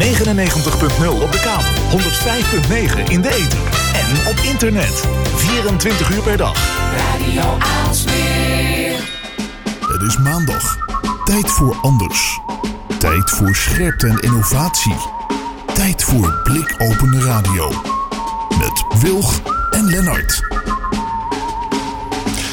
99.0 op de kabel, 105.9 in de ether en op internet. 24 uur per dag. Radio Aalsmeer. Het is maandag. Tijd voor anders. Tijd voor scherpte en innovatie. Tijd voor blikopende radio. Met Wilg en Lennart.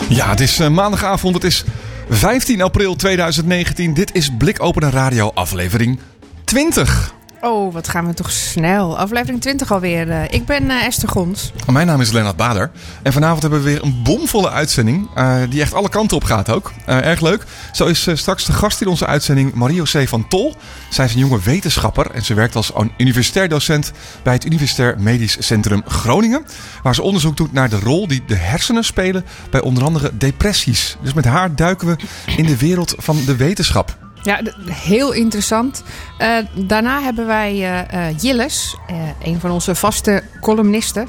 Ja, het is eh, maandagavond. Het is 15 april 2019. Dit is Blikopende Radio aflevering 20. Oh, wat gaan we toch snel. Aflevering 20 alweer. Eh, Ik ben eh, Esther Gons. Mijn naam is Lennart Bader. En vanavond hebben we weer een bomvolle uitzending. eh, die echt alle kanten op gaat ook. Erg leuk. Zo is straks de gast in onze uitzending Mario C. van Tol. Zij is een jonge wetenschapper. En ze werkt als un- universitair docent bij het Universitair Medisch Centrum Groningen. Waar ze onderzoek doet naar de rol die de hersenen spelen bij onder andere depressies. Dus met haar duiken we in de wereld van de wetenschap. Ja, heel interessant. Eh, daarna hebben wij eh, Jilles, eh, een van onze vaste columnisten.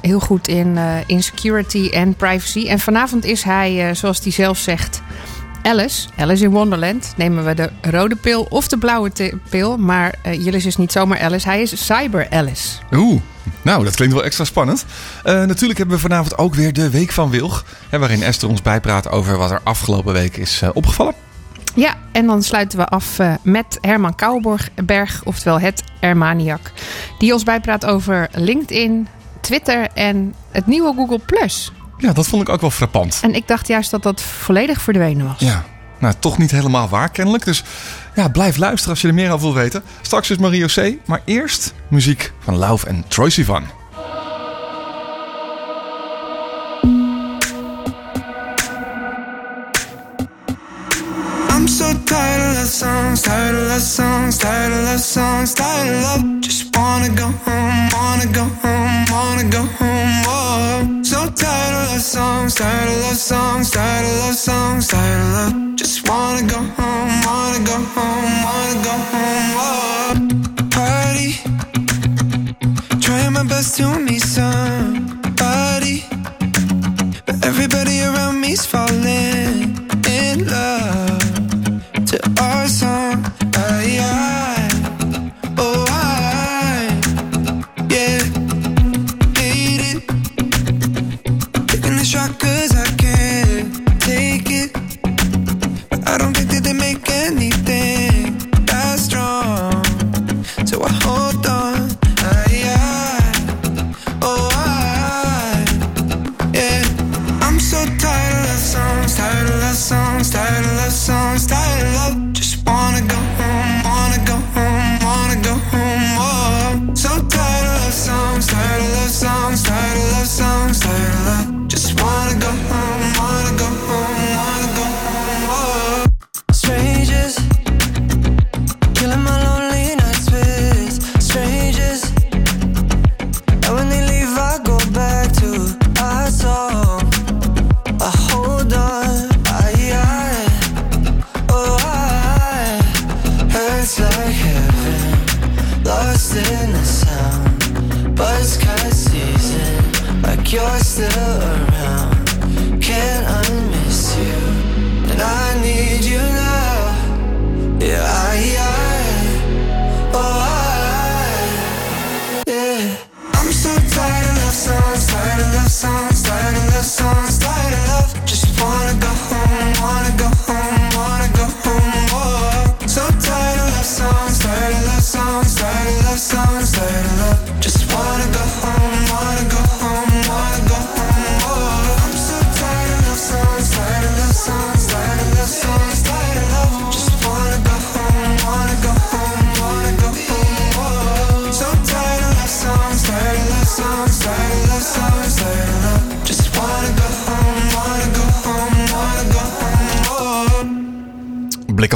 Heel goed in, in security en privacy. En vanavond is hij, zoals hij zelf zegt, Alice. Alice in Wonderland. Nemen we de rode pil of de blauwe pil. Maar Jilles is niet zomaar Alice, hij is Cyber Alice. Oeh, nou dat klinkt wel extra spannend. Natuurlijk hebben we vanavond ook weer de Week van Wilg. Hè, waarin Esther ons bijpraat over wat er afgelopen week is opgevallen. Ja, en dan sluiten we af eh, met Herman Kouwenberg, oftewel het Hermaniak. Die ons bijpraat over LinkedIn, Twitter en het nieuwe Google+. Ja, dat vond ik ook wel frappant. En ik dacht juist dat dat volledig verdwenen was. Ja, nou toch niet helemaal waar kennelijk. Dus ja, blijf luisteren als je er meer over wil weten. Straks is Mario C. Maar eerst muziek van Lauf en Troy Sivan. I'm so tired of love songs, tired of love songs, tired of love songs, tired of love. Just wanna go home, wanna go home, wanna go home. Whoa. So tired of love songs, tired of love songs, tired of love songs, tired of love. Just wanna go home, wanna go home, wanna go home. Whoa. Party, trying my best to meet somebody, but everybody around me's falling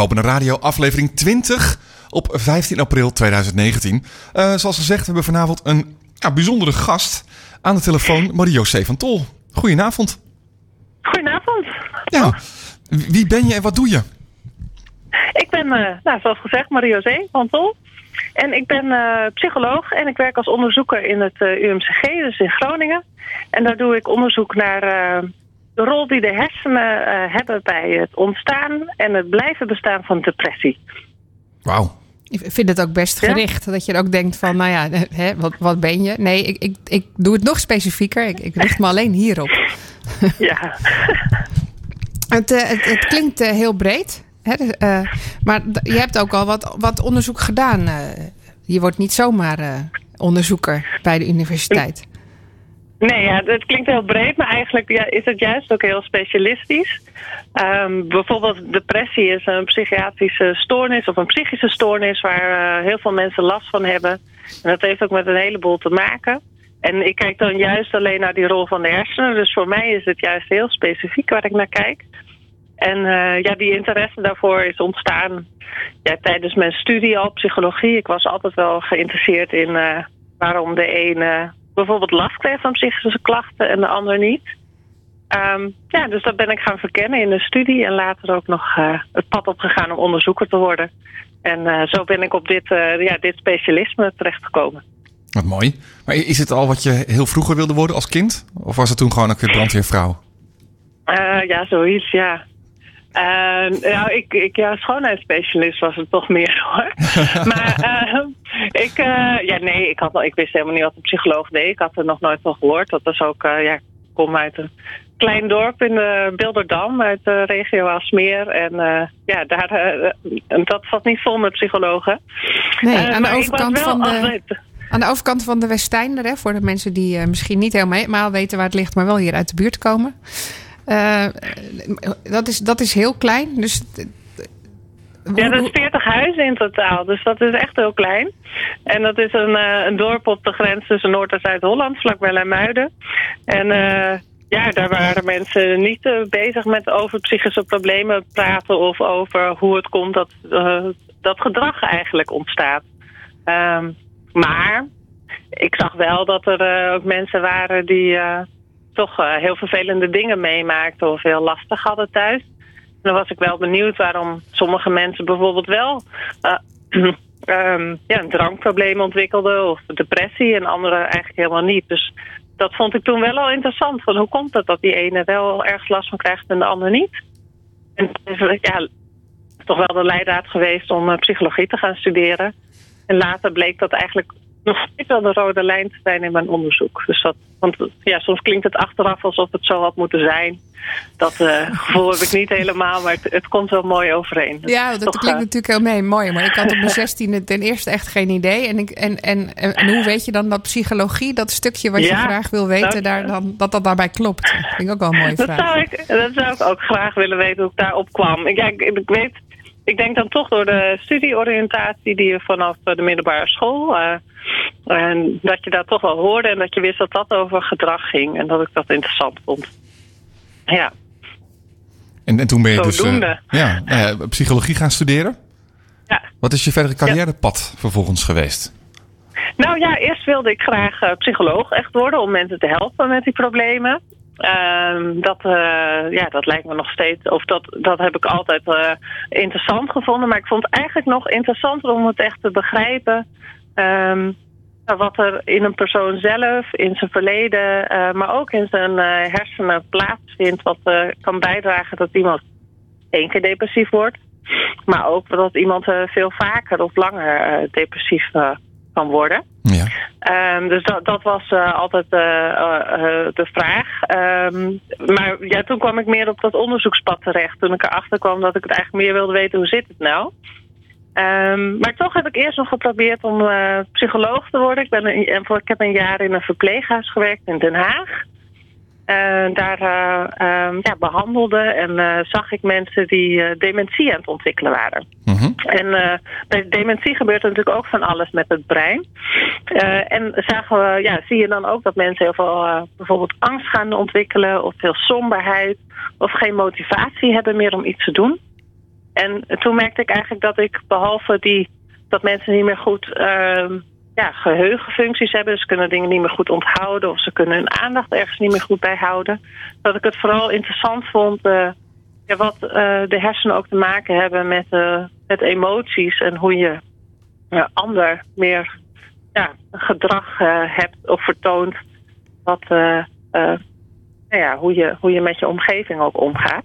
Blikopende Radio, aflevering 20 op 15 april 2019. Eh, zoals gezegd, we hebben vanavond een ja, bijzondere gast aan de telefoon, Mario C. van Tol. Goedenavond. Goedenavond. Ja, wie ben je en wat doe je? Ik ben, eh, nou, zoals gezegd, Zee van Tol. En ik ben eh, psycholoog en ik werk als onderzoeker in het UMCG, dus in Groningen. En daar doe ik onderzoek naar de rol die de hersenen eh, hebben bij het ontstaan en het blijven bestaan van depressie. Wauw. Ik vind het ook best Ja? gericht. Dat je ook denkt van, nou ja, hè, wat, wat ben je? Nee, ik, ik, ik doe het nog specifieker. Ik, ik richt me alleen hierop. Ja. Het, eh, het, het klinkt eh, heel breed. Hè, maar je hebt ook al wat, wat onderzoek gedaan. eh. je wordt niet zomaar eh, onderzoeker bij de universiteit. Nee, ja, het klinkt heel breed, maar eigenlijk ja, is het juist ook heel specialistisch. Ehm, bijvoorbeeld depressie is een psychiatrische stoornis of een psychische stoornis waar eh, heel veel mensen last van hebben. En dat heeft ook met een heleboel te maken. En ik kijk dan juist alleen naar die rol van de hersenen. Dus voor mij is het juist heel specifiek waar ik naar kijk. En eh, ja, die interesse daarvoor is ontstaan ja, tijdens mijn studie al psychologie. Ik was altijd wel geïnteresseerd in eh, waarom de ene bijvoorbeeld last kreeg van psychische klachten en de ander niet. Ehm, ja, dus dat ben ik gaan verkennen in de studie en later ook nog eh, het pad opgegaan om onderzoeker te worden. En eh, zo ben ik op dit, eh, ja, dit specialisme terechtgekomen. Wat mooi. Maar is het al wat je heel vroeger wilde worden als kind? Of was het toen gewoon weer brandweervrouw? Ja, zoiets, ja. Uh, ja, ik, ik, ja, schoonheidsspecialist was het toch meer hoor. maar eh, ik, eh, ja, nee, ik, had, ik wist helemaal niet wat een psycholoog deed. Ik had er nog nooit van gehoord. Dat was ook, eh, ja, ik kom uit een klein dorp in de Bilderdam, uit de regio Alsmeer. En eh, ja, daar, eh, dat zat niet vol met psychologen. Nee, Eh, aan de overkant van de- Aan de overkant van de hè, voor de mensen die eh, misschien niet helemaal weten waar het ligt, maar wel hier uit de buurt komen. Eh, dat, is, dat is heel klein. Dus, Ja, dat is 40 huizen in totaal, dus dat is echt heel klein. En dat is een, eh, een dorp op de grens tussen Noord- en Zuid-Holland, vlakbij Lemuiden. En eh, ja, daar waren mensen niet bezig met over psychische problemen praten of over hoe het komt dat dat gedrag eigenlijk ontstaat. Ehm, maar ik zag wel dat er ook mensen waren die toch eh, heel vervelende dingen meemaakten of heel lastig hadden thuis. Dan was ik wel benieuwd waarom sommige mensen bijvoorbeeld wel eh, ehm, ja, een drankprobleem ontwikkelden of depressie en anderen eigenlijk helemaal niet. Dus dat vond ik toen wel al interessant. Van hoe komt het dat die ene wel erg last van krijgt en de ander niet? En het is, ja, toch wel de leidraad geweest om eh, psychologie te gaan studeren. En later bleek dat eigenlijk nog steeds wel de rode lijn te zijn in mijn onderzoek. Dus dat, want ja, soms klinkt het achteraf alsof het zo had moeten zijn. Dat eh, gevoel heb ik niet helemaal, maar het, het komt wel mooi overeen. Ja, dat Toch, klinkt eh, natuurlijk heel mee, mooi. Maar ik had op mijn zestiende ten eerste echt geen idee. En, ik, en, en, en, en hoe weet je dan dat psychologie, dat stukje wat je graag wil weten, dat- daar dan, dat dat daarbij klopt? Dat vind ik ook wel een mooie Dat vraag. zou, ik, dat zou ik ook graag willen weten hoe ik daarop kwam. Ik, ja, ik, ik weet, ik denk dan toch door de studieoriëntatie die je vanaf eh, de middelbare school. eh, en dat je dat toch wel hoorde en dat je wist dat dat over gedrag ging. En dat ik dat interessant vond. Ja, En, en toen ben je dus Zodoende. eh, ja, nou ja, psychologie gaan studeren. ja. Wat is je verdere carrièrepad vervolgens geweest? Nou ja, eerst wilde ik graag psycholoog echt worden om mensen te helpen met die problemen. Ehm, dat, eh, ja, dat lijkt me nog steeds, of dat, dat heb ik altijd eh, interessant gevonden. Maar ik vond het eigenlijk nog interessanter om het echt te begrijpen. ehm, wat er in een persoon zelf, in zijn verleden, eh, maar ook in zijn hersenen plaatsvindt. Wat kan bijdragen dat iemand één keer depressief wordt. Maar ook dat iemand veel vaker of langer depressief kan worden. Ehm, dus dat, dat was eh, altijd eh, eh, de vraag. Ehm, maar ja, toen kwam ik meer op dat onderzoekspad terecht. Toen ik erachter kwam dat ik het eigenlijk meer wilde weten hoe zit het nou. Ehm, maar toch heb ik eerst nog geprobeerd om psycholoog te worden. Ik, ben een, ik heb een jaar in een verpleeghuis gewerkt in Den Haag. En daar eh, ehm, ja, behandelde en eh, zag ik mensen die eh, dementie aan het ontwikkelen waren. Mhm. En eh, bij dementie gebeurt er natuurlijk ook van alles met het brein. Eh, en zagen we, ja, zie je dan ook dat mensen heel veel eh, bijvoorbeeld angst gaan ontwikkelen, of veel somberheid, of geen motivatie hebben meer om iets te doen. En toen merkte ik eigenlijk dat ik, behalve die, dat mensen niet meer goed ehm, ja, geheugenfuncties hebben, dus ze kunnen dingen niet meer goed onthouden, of ze kunnen hun aandacht ergens niet meer goed bijhouden, dat ik het vooral interessant vond. eh, ja, wat eh, de hersenen ook te maken hebben met, eh, met emoties en hoe je ander meer ja, gedrag hebt of vertoont. Wat, nou ja, hoe, je, hoe je met je omgeving ook omgaat.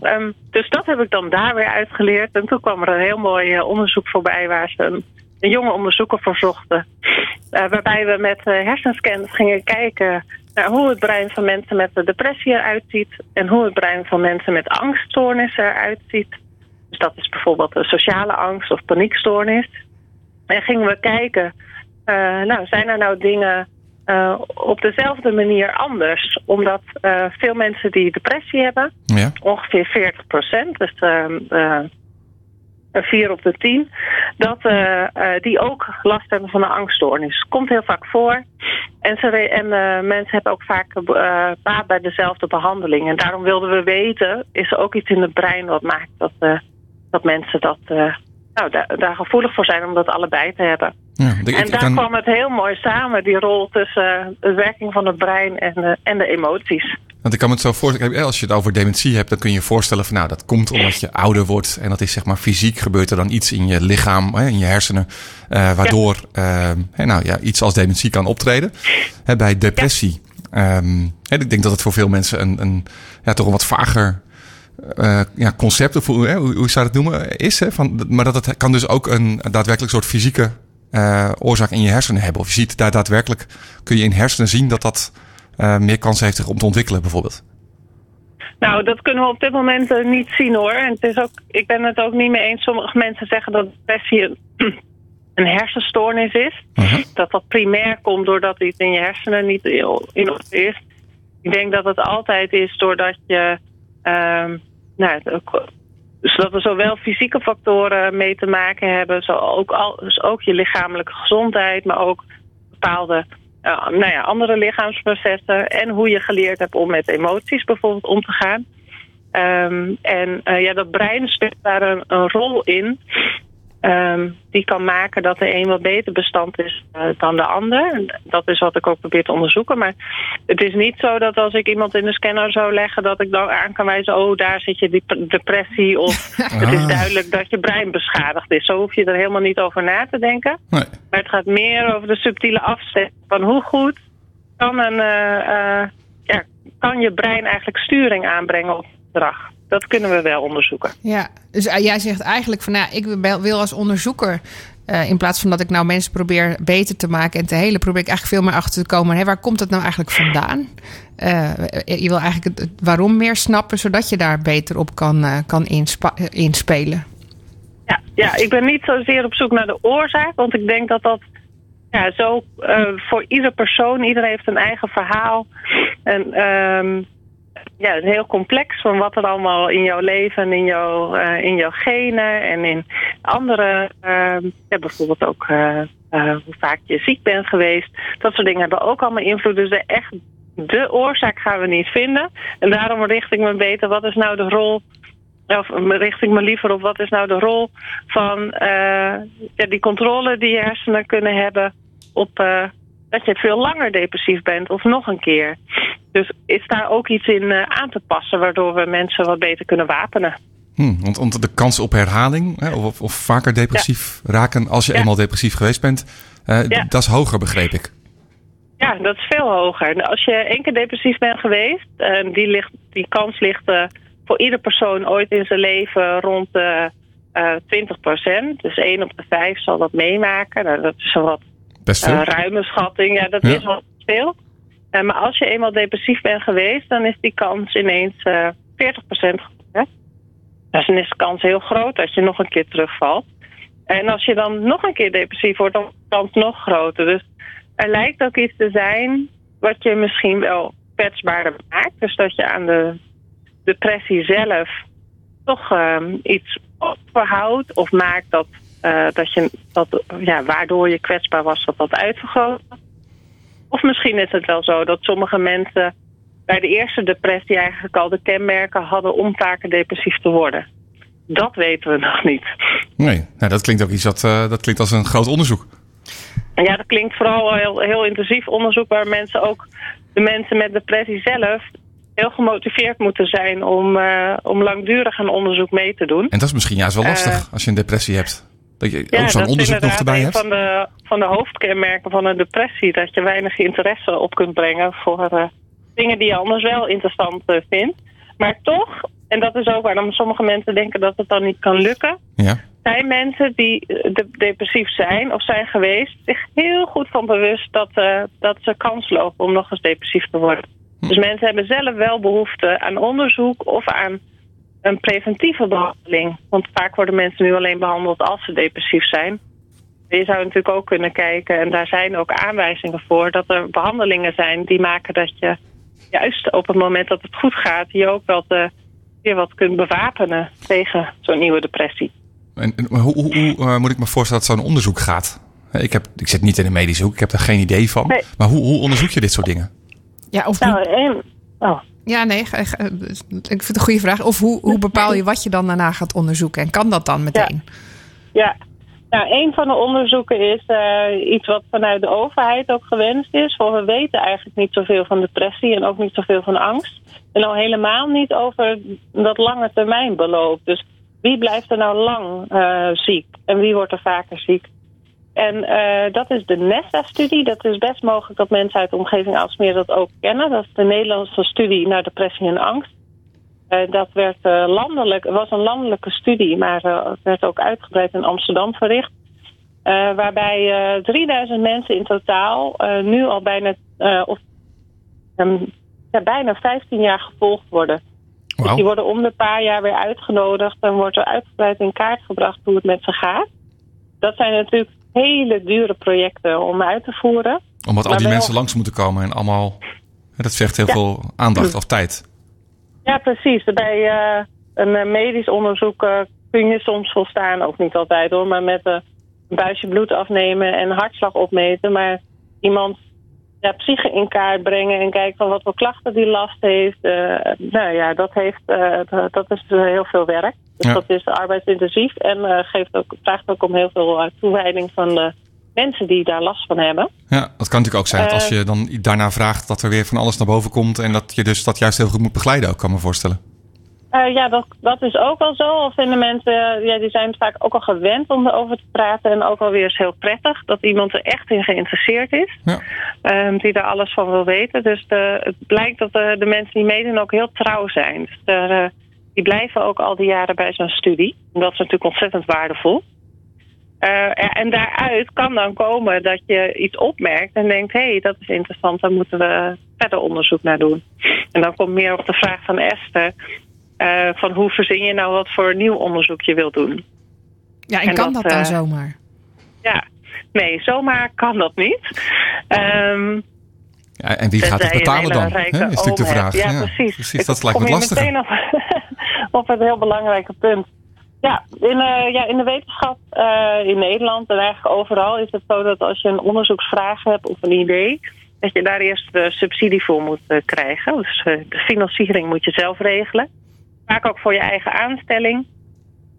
Ehm, dus dat heb ik dan daar weer uitgeleerd. En toen kwam er een heel mooi onderzoek voorbij waar ze een, een jonge onderzoeker verzochten. Uh, waarbij we met uh, hersenscans gingen kijken naar hoe het brein van mensen met de depressie eruit ziet. En hoe het brein van mensen met angststoornissen eruit ziet. Dus dat is bijvoorbeeld een sociale angst of paniekstoornis. En gingen we kijken, nou, zijn er nou dingen uh, op dezelfde manier anders. Omdat uh, veel mensen die depressie hebben, Ja. ongeveer 40 procent, dus uh, 4 op de 10, dat die ook last hebben van een angststoornis. Komt heel vaak voor. En, ze, en mensen hebben ook vaak baat bij dezelfde behandeling. En daarom wilden we weten, is er ook iets in het brein wat maakt dat, dat mensen dat, nou, daar, daar gevoelig voor zijn om dat allebei te hebben. Ja, ik- En daar kan- kwam het heel mooi samen, die rol tussen eh, de werking van het brein en, de- en de emoties. Want ik kan me het zo voorstellen, kijk, als je het over dementie hebt, dan kun je je voorstellen van nou, dat komt omdat je ouder wordt. En dat is zeg maar fysiek, gebeurt er dan iets in je lichaam, in je hersenen, eh, waardoor eh, nou, ja, iets als dementie kan optreden. Hè, bij depressie, ehm, hè, ik denk dat het voor veel mensen een, een ja, toch een wat vager eh, ja, concept, of hoe, hè, hoe, hoe zou je het noemen, is. Hè, van, maar dat het kan dus ook een daadwerkelijk soort fysieke eh, oorzaak in je hersenen hebben. Of je ziet daar daadwerkelijk, kun je in hersenen zien dat dat eh, meer kans heeft om te ontwikkelen bijvoorbeeld. Nou, dat kunnen we op dit moment eh, niet zien hoor. En het is ook, ik ben het ook niet mee eens. Sommige mensen zeggen dat depressie een, hersenstoornis is. Mhm. Dat dat primair komt doordat iets in je hersenen niet in orde is. Ik denk dat het altijd is doordat je. ehm nou, dus dat er zowel fysieke factoren mee te maken hebben, zo ook, al, dus ook je lichamelijke gezondheid, maar ook bepaalde eh, nou ja, andere lichaamsprocessen en hoe je geleerd hebt om met emoties bijvoorbeeld om te gaan. Ehm, en eh, ja, dat brein speelt daar een rol in. Ehm, die kan maken dat de een wat beter bestand is eh, dan de ander. Dat is wat ik ook probeer te onderzoeken. Maar het is niet zo dat als ik iemand in de scanner zou leggen, dat ik dan aan kan wijzen: oh, daar zit je dep- depressie. Of het is Ah. duidelijk dat je brein beschadigd is. Zo hoef je er helemaal niet over na te denken. Nee. Maar het gaat meer over de subtiele afstemming van hoe goed kan, een, eh, eh, ja, kan je brein eigenlijk sturing aanbrengen op gedrag. Dat kunnen we wel onderzoeken. Ja, dus eh, jij zegt eigenlijk van nou, ik wil- als onderzoeker. eh, in plaats van dat ik nou mensen probeer beter te maken en te helen, probeer ik eigenlijk veel meer achter te komen. Hé, waar komt het nou eigenlijk vandaan? Eh, je wil eigenlijk het, waarom meer snappen, zodat je daar beter op kan, kan inspelen. Ja, ja, ik ben niet zozeer op zoek naar de oorzaak, want ik denk dat dat ja, zo voor ieder persoon, iedereen heeft een eigen verhaal. En ehm, ja, het is heel complex van wat er allemaal in jouw leven en in jouw, eh, in jouw genen en in andere, ehm, ja, bijvoorbeeld ook eh, eh, hoe vaak je ziek bent geweest. Dat soort dingen hebben ook allemaal invloed. Dus echt de oorzaak gaan we niet vinden. En daarom richt ik me beter, wat is nou de rol of richt ik me liever op wat is nou de rol van ja, die controle die je hersenen kunnen hebben op dat je veel langer depressief bent of nog een keer. Dus is daar ook iets in eh, aan te passen waardoor we mensen wat beter kunnen wapenen. Hm, want, want de kans op herhaling, hè, of, of vaker depressief raken als je Ja. eenmaal depressief geweest bent, eh, Ja. dat is hoger, begreep ik. Ja, dat is veel hoger. En Als je één keer depressief bent geweest, en die, ligt, die kans ligt voor ieder persoon ooit in zijn leven rond de eh 20% Dus 1 op de 5 zal dat meemaken. Nou, dat is een wat Best veel. Eh, ruime schatting, ja, dat Ja. is wel veel. Eh, maar als je eenmaal depressief bent geweest, dan is die kans ineens eh 40% geworden. Dus dan is de kans heel groot dat je nog een keer terugvalt. En als je dan nog een keer depressief wordt, dan is de kans nog groter. Dus er lijkt ook iets te zijn wat je misschien wel kwetsbaarder maakt. Dus dat je aan de depressie zelf toch ehm, iets overhoudt of maakt dat, eh, dat je dat, ja, waardoor je kwetsbaar was, dat dat uitvergroot. Of misschien is het wel zo dat sommige mensen bij de eerste depressie eigenlijk al de kenmerken hadden om vaker depressief te worden. Dat weten we nog niet. Nee, nou, dat klinkt ook iets dat, eh, dat klinkt als een groot onderzoek. En ja, dat klinkt vooral heel, heel intensief onderzoek waar mensen ook, de mensen met depressie zelf, heel gemotiveerd moeten zijn om, eh, om langdurig een onderzoek mee te doen. En dat is misschien juist wel lastig als je een depressie hebt. Dat je Ja, ook zo'n dat onderzoek is nog erbij hebt. een van de, van de hoofdkenmerken van een depressie. Dat je weinig interesse op kunt brengen voor eh, dingen die je anders wel interessant eh, vindt. Maar toch en dat is ook waarom sommige mensen denken dat het dan niet kan lukken. Ja. Zijn mensen die eh, de- depressief zijn of zijn geweest, zich heel goed van bewust dat, dat ze kans lopen om nog eens depressief te worden. Dus mensen hebben zelf wel behoefte aan onderzoek of aan een preventieve behandeling. Want vaak worden mensen nu alleen behandeld als ze depressief zijn. Je zou natuurlijk ook kunnen kijken, en daar zijn ook aanwijzingen voor, dat er behandelingen zijn die maken dat je juist op het moment dat het goed gaat, je ook te, weer wat kunt bewapenen tegen zo'n nieuwe depressie. En, en hoe, hoe, hoe, eh, moet ik me voorstellen dat zo'n onderzoek gaat? Eh, Ik, heb, ik zit niet in een medisch hoek, ik heb daar geen idee van. Nee. Maar hoe, hoe onderzoek je dit soort dingen? Ja, of Nou, en, oh, ja, nee, ga- ga- ik vind het een goede vraag. Of hoe, hoe bepaal je wat je dan daarna gaat onderzoeken? En kan dat dan meteen? Ja, nou, een van de onderzoeken is eh, iets wat vanuit de overheid ook gewenst is. Want we weten eigenlijk niet zoveel van depressie en ook niet zoveel van angst. En al helemaal niet over dat lange termijn beloop. Dus wie blijft er nou lang eh, ziek en wie wordt er vaker ziek? En eh, dat is de NESTA-studie. Dat is best mogelijk dat mensen uit de omgeving Aalsmeer dat ook kennen. Dat is de Nederlandse studie naar depressie en angst. Eh, dat werd eh, landelijk, was een landelijke studie, maar het werd ook uitgebreid in Amsterdam verricht. Waarbij eh 3000 mensen in totaal nu al bijna, of, ehm, ja, bijna 15 jaar gevolgd worden. Dus die worden om de paar jaar weer uitgenodigd en wordt er uitgebreid in kaart gebracht hoe het met ze gaat. Dat zijn natuurlijk hele dure projecten om uit te voeren. Omdat al die wel- mensen langs moeten komen en allemaal... Dat vergt heel Ja. veel aandacht of tijd. Ja, precies. Bij eh, een eh, medisch onderzoek eh, kun je soms volstaan, ook niet altijd hoor, maar met een buisje bloed afnemen en hartslag opmeten. Maar iemand ja, psyche in kaart brengen en kijken van wat voor klachten die last heeft. nou ja, dat, heeft, dat- is heel veel werk. Dus Ja. dat is arbeidsintensief en eh, geeft ook, vraagt ook om heel veel eh, toewijding van de mensen die daar last van hebben. Ja, dat kan natuurlijk ook zijn dat als Eh. je dan daarna vraagt dat er weer van alles naar boven komt. En dat je dus dat juist heel goed moet begeleiden ook, kan me voorstellen. Ja, dat, dat is ook wel zo. Al vinden mensen, ja, die zijn vaak ook al gewend om erover te praten. En ook alweer eens heel prettig dat iemand er echt in geïnteresseerd is. Ja. ehm, die daar alles van wil weten. Dus de, het blijkt dat de, de mensen die meedoen ook heel trouw zijn. Dus eh, die blijven ook al die jaren bij zo'n studie. En dat is natuurlijk ontzettend waardevol. Eh, en daaruit kan dan komen dat je iets opmerkt en denkt: hé, hey, dat is interessant, daar moeten we verder onderzoek naar doen. En dan komt meer op de vraag van Esther: eh, van hoe verzin je nou wat voor nieuw onderzoek je wilt doen? Ja, en, En kan dat, dat, dan eh, zomaar? Ja, nee, zomaar kan dat niet. Ehm, Ja, en wie gaat het betalen dan? Hè, is natuurlijk de vraag. Ja, precies. precies. Dat lijkt me meteen op, op het heel belangrijke punt. Ja, in, eh, ja, in de wetenschap eh, in Nederland en eigenlijk overal is het zo dat als je een onderzoeksvraag hebt of een idee, dat je daar eerst subsidie voor moet eh, krijgen. Dus de financiering moet je zelf regelen. Vaak ook voor je eigen aanstelling.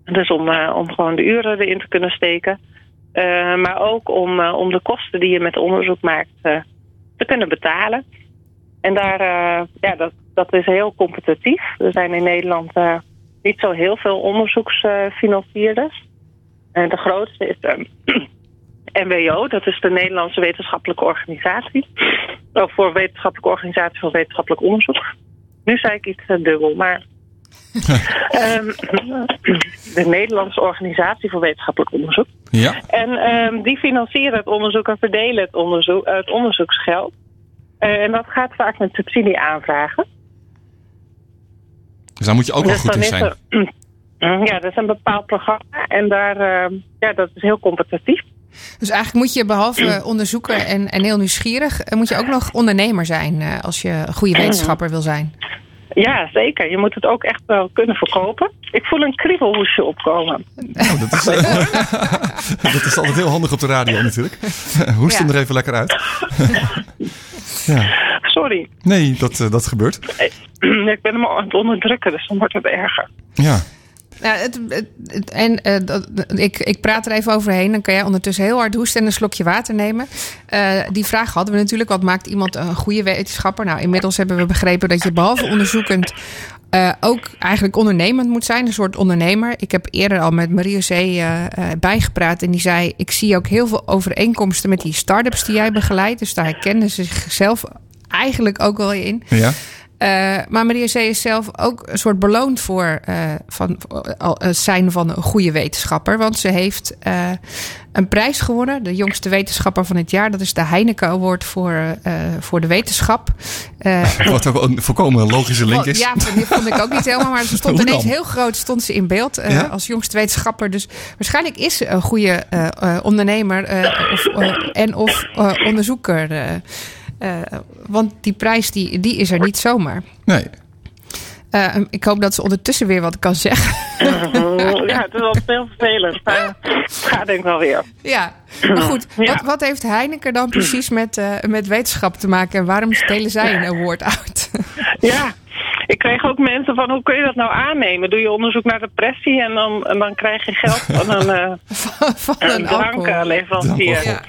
Dus om, om gewoon de uren erin te kunnen steken. Maar ook om, om de kosten die je met onderzoek maakt te kunnen betalen. En daar, ja, dat, dat is heel competitief. Er zijn in Nederland eh, niet zo heel veel onderzoeksfinancierders. En de grootste is de NWO, dat is de Nederlandse Wetenschappelijke Organisatie. Of voor Wetenschappelijke Organisatie voor Wetenschappelijk Onderzoek. Nu zei ik iets eh, dubbel, maar. Ehm, de Nederlandse Organisatie voor Wetenschappelijk Onderzoek. Ja, En ehm, die financieren het onderzoek en verdelen het, onderzoek, eh, het onderzoeksgeld. En dat gaat vaak met subsidie aanvragen. Dus daar moet je ook wel Dus goed dan in zijn. er- ja, dat is een bepaald programma. En daar, ehm, ja, dat is heel competitief. Dus eigenlijk moet je behalve onderzoeker en, en heel nieuwsgierig, eh, moet je ook nog ondernemer zijn eh, als je een goede wetenschapper wil zijn. Ja, zeker. Je moet het ook echt wel kunnen verkopen. Ik voel een kriebelhoesje opkomen. Oh, dat, is, dat is altijd heel handig op de radio natuurlijk. Hoest hem Ja. er even lekker uit. ja. Sorry. Nee, dat, eh, dat gebeurt. ik ben hem al aan het onderdrukken, dus dan wordt het erger. Ja. Nou, het, en eh, dat, ik, ik praat er even overheen. Dan kan jij ondertussen heel hard hoesten en een slokje water nemen. Eh, die vraag hadden we natuurlijk. Wat maakt iemand een goede wetenschapper? Nou, inmiddels hebben we begrepen dat je behalve onderzoekend... eh, ook eigenlijk ondernemend moet zijn. Een soort ondernemer. Ik heb eerder al met Marie eh, bijgepraat. En die zei, ik zie ook heel veel overeenkomsten met die start-ups die jij begeleidt. Dus daar herkennen ze zichzelf eigenlijk ook wel in. Ja. Eh, maar Maria C. is zelf ook een soort beloond voor eh, van, het zijn van een goede wetenschapper. Want ze heeft eh, een prijs gewonnen. De jongste wetenschapper van het jaar. Dat is de Heineken Award voor, eh, voor de wetenschap. Eh, Wat ook een volkomen logische link is. ja, die vond ik ook niet helemaal. Maar ze stond ineens heel groot stond ze in beeld eh, Ja? als jongste wetenschapper. Dus waarschijnlijk is ze een goede eh, eh, ondernemer eh, of, eh, en of eh, onderzoeker. Eh, want die prijs die, die is er niet zomaar. Nee. Eh, ik hoop dat ze ondertussen weer wat kan zeggen. ja, het is wel heel vervelend. Maar het gaat denk ik wel weer. ja, maar goed. Ja. Wat, wat heeft Heineken dan precies met, eh, met wetenschap te maken? En waarom delen zij een award uit? Ja, ik kreeg ook mensen van hoe kun je dat nou aannemen? Doe je onderzoek naar depressie en dan, en dan krijg je geld van een, eh van een een. Ja.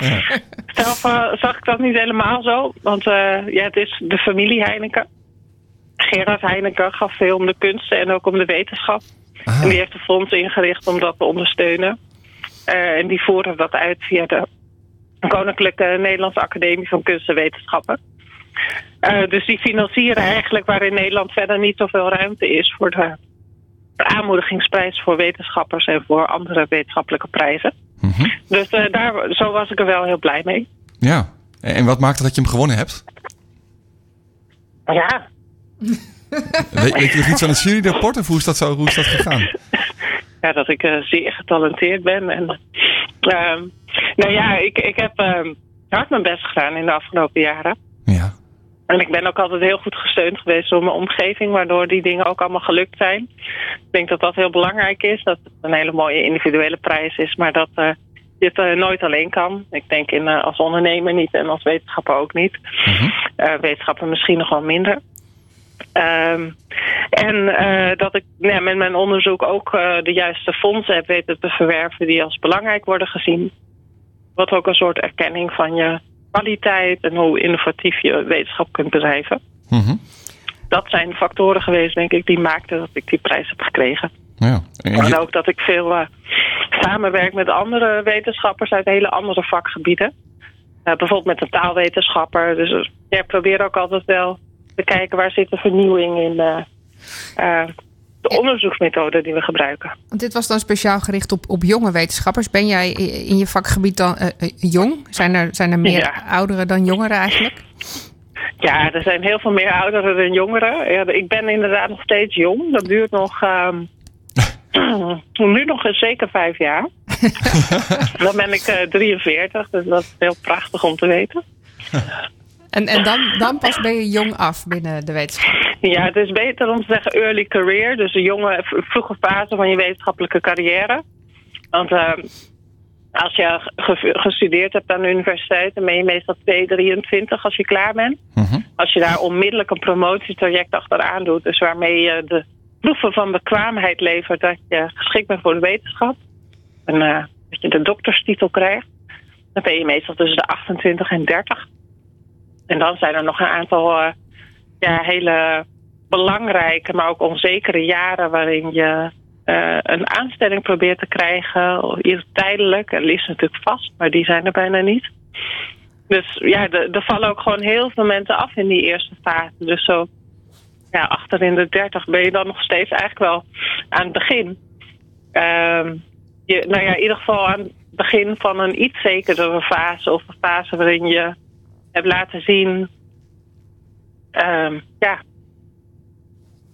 Zelf zag ik dat niet helemaal zo. Want eh, ja, het is de familie Heineken. Gerard Heineken gaf veel om de kunsten en ook om de wetenschap. Ah. En die heeft een fonds ingericht om dat te ondersteunen. Eh, en die voeren dat uit via de Koninklijke Nederlandse Academie van Kunst en Wetenschappen. Eh, dus die financieren eigenlijk waar in Nederland verder niet zoveel ruimte is voor de aanmoedigingsprijs voor wetenschappers en voor andere wetenschappelijke prijzen. Mhm. Dus eh, daar, zo was ik er wel heel blij mee. Ja. En wat maakt het dat je hem gewonnen hebt? Ja, Weet, weet je nog iets aan het juryrapport of hoe is dat, zo, hoe is dat gegaan? ja dat ik eh, zeer getalenteerd ben. En, ehm, nou ja, ik, ik heb ehm, hard mijn best gedaan in de afgelopen jaren. Ja. En ik ben ook altijd heel goed gesteund geweest door mijn omgeving, waardoor die dingen ook allemaal gelukt zijn. Ik denk dat dat heel belangrijk is, dat het een hele mooie individuele prijs is, maar dat eh, je het eh, nooit alleen kan. Ik denk in, eh, als ondernemer niet en als wetenschapper ook niet. Eh, wetenschapper misschien nog wel minder. Ehm, en dat ik ja, met mijn onderzoek ook de juiste fondsen heb weten te verwerven die als belangrijk worden gezien. Wat ook een soort erkenning van je kwaliteit en hoe innovatief je wetenschap kunt bedrijven. Mhm. Dat zijn factoren geweest, denk ik, die maakten dat ik die prijs heb gekregen. ja. En ook dat ik veel eh, samenwerk met andere wetenschappers uit hele andere vakgebieden. Eh, bijvoorbeeld met een taalwetenschapper. Dus eh, ja, ik probeer ook altijd wel te kijken waar zit de vernieuwing in eh, de onderzoeksmethode die we gebruiken. Want dit was dan speciaal gericht op, op jonge wetenschappers. Ben jij in je vakgebied dan eh, eh, jong? Zijn er, zijn er meer Ja. ouderen dan jongeren eigenlijk? Ja, er zijn heel veel meer ouderen dan jongeren. Ja, ik ben inderdaad nog steeds jong. Dat duurt nog. ehm, nu nog eens zeker vijf jaar. Dan ben ik eh, 43, dus dat is heel prachtig om te weten. En, en dan, dan pas ben je jong af binnen de wetenschap. Ja, het is beter om te zeggen early career. Dus een jonge, vroege fase van je wetenschappelijke carrière. Want ehm, als je ge- gestudeerd hebt aan de universiteit... dan ben je meestal 2, 23 als je klaar bent. Mhm. Als je daar onmiddellijk een promotietraject achteraan doet... dus waarmee je de proeven van bekwaamheid levert... dat je geschikt bent voor de wetenschap... en eh, dat je de dokterstitel krijgt... dan ben je meestal tussen de 28 en 30. En dan zijn er nog een aantal eh, ja, hele belangrijke, maar ook onzekere jaren... waarin je eh, een aanstelling probeert te krijgen. Eerst tijdelijk, en liefst natuurlijk vast, maar die zijn er bijna niet. Dus ja, er er vallen ook gewoon heel veel mensen af in die eerste fase. Dus zo ja, achter in de dertig ben je dan nog steeds eigenlijk wel aan het begin. Ehm, je, nou ja, in ieder geval aan het begin van een iets zekerdere fase. Of een fase waarin je hebt laten zien... ehm, ja,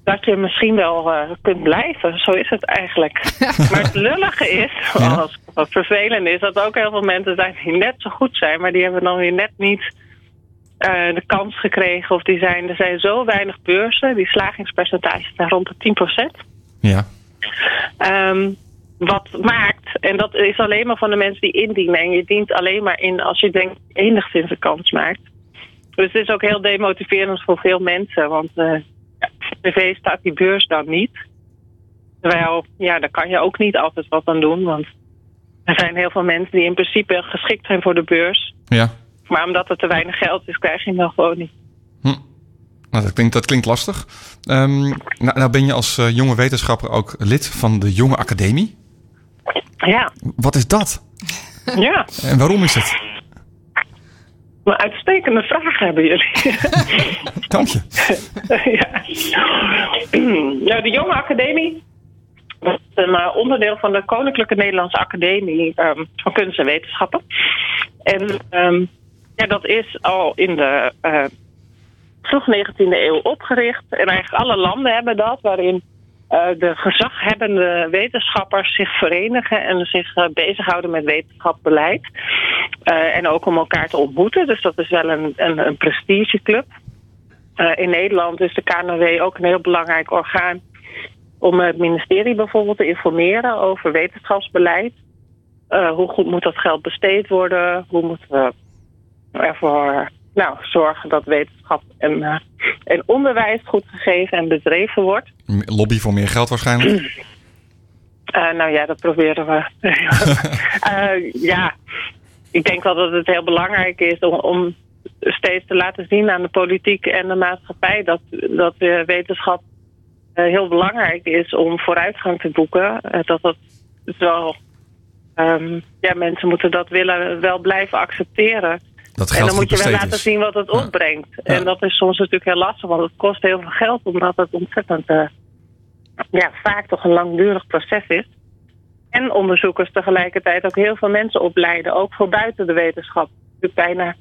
dat je misschien wel eh, kunt blijven. Zo is het eigenlijk. maar het lullige is, Ja. als wat vervelend is, dat ook heel veel mensen zijn die net zo goed zijn, maar die hebben dan weer net niet eh, de kans gekregen. Of die zijn, er zijn zo weinig beurzen, die slagingspercentages zijn rond de 10%. Ja. Ehm, wat maakt, en dat is alleen maar van de mensen die indienen. En je dient alleen maar in als je denkt enigszins een kans maakt. Dus het is ook heel demotiverend voor veel mensen. Want ja, voor tv staat die beurs dan niet. Terwijl, ja, daar kan je ook niet altijd wat aan doen. Want er zijn heel veel mensen die in principe geschikt zijn voor de beurs. Ja. Maar omdat er te weinig geld is, krijg je hem dan gewoon niet. Nou, dat, klinkt, dat klinkt lastig. Ehm, nou, nou ben je als eh, jonge wetenschapper ook lid van de Jonge Academie. Ja, Wat is dat? ja. En waarom is het? Een uitstekende vraag hebben jullie. Dank je. ja. ja, de Jonge Academie. Dat is een onderdeel van de Koninklijke Nederlandse Academie ehm, van Kunst en Wetenschappen. En ehm, ja, dat is al in de eh, vroeg 19e eeuw opgericht. En eigenlijk alle landen hebben dat, waarin de gezaghebbende wetenschappers zich verenigen en zich uh, bezighouden met wetenschapbeleid. Uh, en ook om elkaar te ontmoeten. Dus dat is wel een, een, een prestigeclub. in Nederland is de KNW ook een heel belangrijk orgaan om het ministerie bijvoorbeeld te informeren over wetenschapsbeleid. hoe goed moet dat geld besteed worden? Hoe moeten we ervoor nou, zorgen dat wetenschap en, en onderwijs goed gegeven en bedreven wordt. Lobby voor meer geld waarschijnlijk? Uh, nou ja, dat proberen we. uh, ja, ik denk wel dat het heel belangrijk is om, om, steeds te laten zien aan de politiek en de maatschappij dat, dat wetenschap heel belangrijk is om vooruitgang te boeken. dat dat wel, um, ja, mensen moeten dat willen wel blijven accepteren. Dat en dan moet je wel laten zien wat het opbrengt. Ja. En dat is soms natuurlijk heel lastig, want het kost heel veel geld, omdat het ontzettend uh, ja, vaak toch een langdurig proces is. En onderzoekers tegelijkertijd ook heel veel mensen opleiden, ook voor buiten de wetenschap. Dus bijna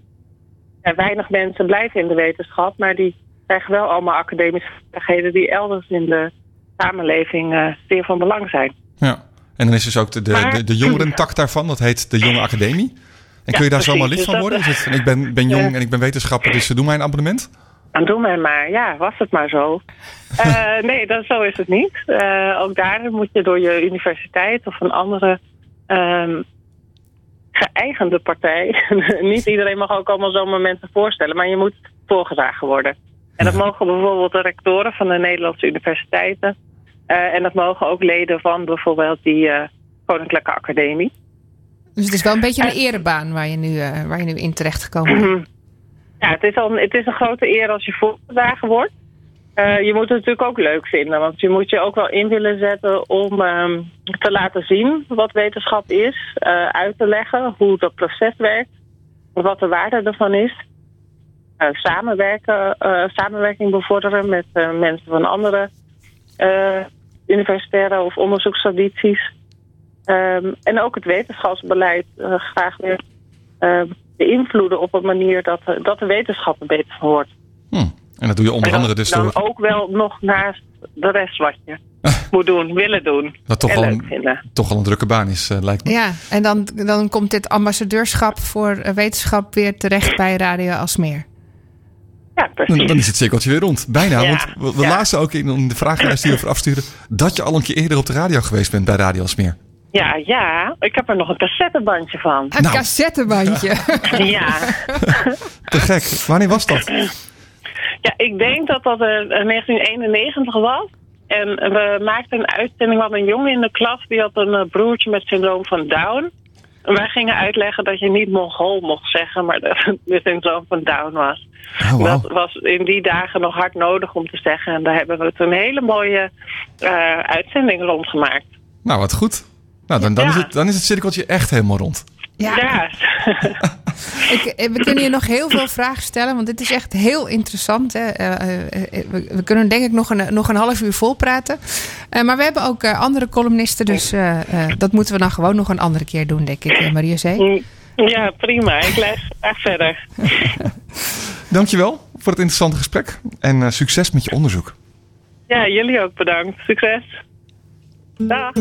ja, weinig mensen blijven in de wetenschap, maar die krijgen wel allemaal academische vaardigheden die elders in de samenleving uh, zeer van belang zijn. Ja, en dan is dus ook de, de, de, de daarvan, dat heet de Jonge Academie. En kun je daar zomaar lid dus van worden? Is het, ik ben, ben jong en ik ben wetenschapper, dus doe mij een abonnement? Dan doe mij maar, ja, was het maar zo. uh, nee, dat, zo is het niet. Uh, ook daar moet je door je universiteit of een andere um, geëigende partij. niet iedereen mag ook allemaal zomaar mensen voorstellen, maar je moet voorgedragen worden. En dat mogen bijvoorbeeld de rectoren van de Nederlandse universiteiten. Uh, en dat mogen ook leden van bijvoorbeeld die Koninklijke Academie. Dus het is wel een beetje een erebaan waar je nu, uh, waar je nu in terecht gekomen bent. Ja, het is, al, het is een grote eer als je voorgedragen wordt. Uh, je moet het natuurlijk ook leuk vinden, want je moet je ook wel in willen zetten om um, te laten zien wat wetenschap is, uh, uit te leggen hoe dat proces werkt, wat de waarde ervan is. samenwerken, samenwerking bevorderen met mensen van andere universitaire of onderzoekstradities. Um, en ook het wetenschapsbeleid uh, graag weer uh, beïnvloeden op een manier dat, uh, dat de wetenschap er beter hoort. Hm. En dat doe je onder andere dus dan door... ook wel nog naast de rest wat je moet doen, willen doen. Dat toch en wel, leuk een, toch wel een drukke baan is, lijkt me. Ja, en dan, dan komt dit ambassadeurschap voor wetenschap weer terecht bij Radio Alsmeer. Ja, precies. Dan, is het cirkeltje weer rond. Bijna, Ja, want we, we ja. lazen ook in de vragenlijst die we afsturen... dat je al een keer eerder op de radio geweest bent bij Radio Alsmeer. Ja, ja, ik heb er nog een cassettebandje van. Een Nou. cassettebandje. ja. Te gek. Wanneer was dat? ja, ik denk dat dat eh, 1991 was. En we maakten een uitzending, hadden een jongen in de klas... die had een eh, broertje met syndroom van Down. En wij gingen uitleggen dat je niet Mongool mocht zeggen... maar dat het de syndroom van Down was. Oh, wauw. Dat was in die dagen nog hard nodig om te zeggen. En daar hebben we toen een hele mooie uh, uitzending rondgemaakt. Nou, wat goed. Nou, dan, dan, Ja. is het, dan is het cirkeltje echt helemaal rond. Ja, Ja, ik, eh, we kunnen je nog heel veel vragen stellen, want dit is echt heel interessant. Hè. Eh, eh, we, we kunnen denk ik nog een, nog een half uur vol praten. Eh, maar we hebben ook eh, andere columnisten, dus eh, eh, dat moeten we dan gewoon nog een andere keer doen, denk ik, uh, Maria Zee. ja prima. Ik leg graag verder. Dankjewel voor het interessante gesprek. En eh, succes met je onderzoek. Ja, jullie ook bedankt. Succes. Dag.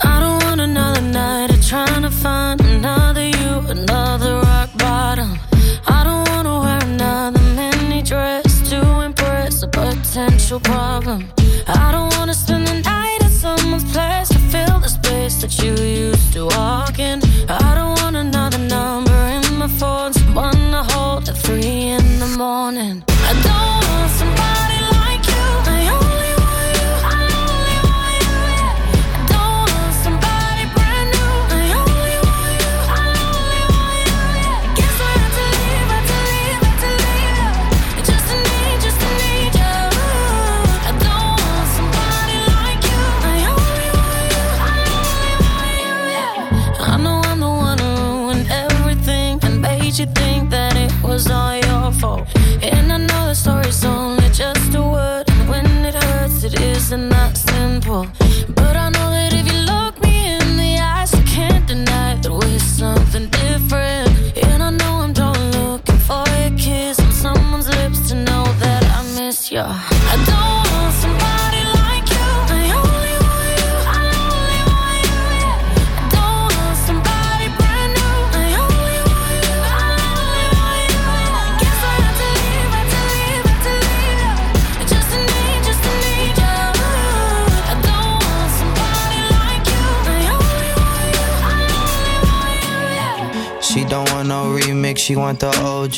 I don't want another night of trying to find another you, another rock bottom. I don't wanna wear another mini dress to impress a potential problem.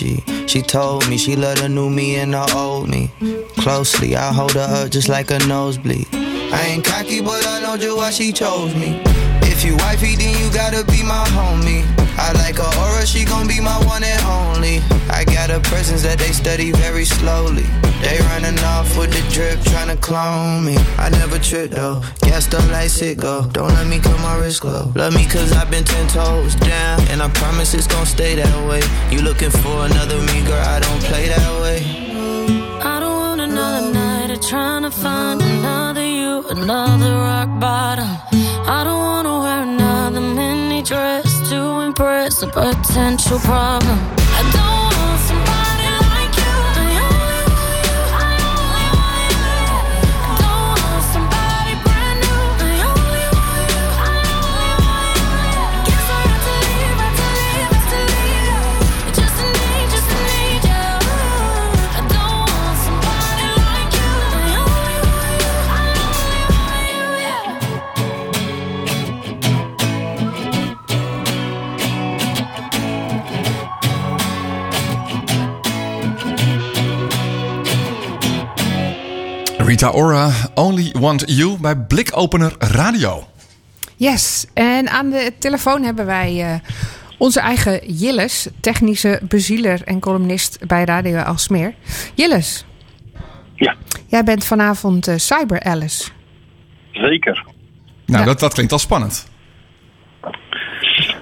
She told me she love the new me and the old me. Closely, I hold her up just like a nosebleed. I ain't cocky, but I know just why she chose me. If you wifey, then you gotta be my homie. I like her aura, she gon' be my one and only. I got a presence that they study very slowly. They running off with the drip, tryna clone me. I never trip though, gassed up like sicko. Don't let me cut my wrist glow. Love me cause I've been ten toes down, and I promise it's gon' stay that way. You looking for another me, girl? I don't play that way. I don't want another night of trying to find another you, another rock bottom. I don't mini dress to impress a potential problem. I don't Rita Ora, Only Want You bij Blikopener Radio. Yes, en aan de telefoon hebben wij eh, onze eigen Jilles, technische bezieler en columnist bij Radio Alsmeer. Jilles, Ja, jij bent vanavond eh, Cyber Alice. zeker. Nou, Ja. dat, dat klinkt al spannend.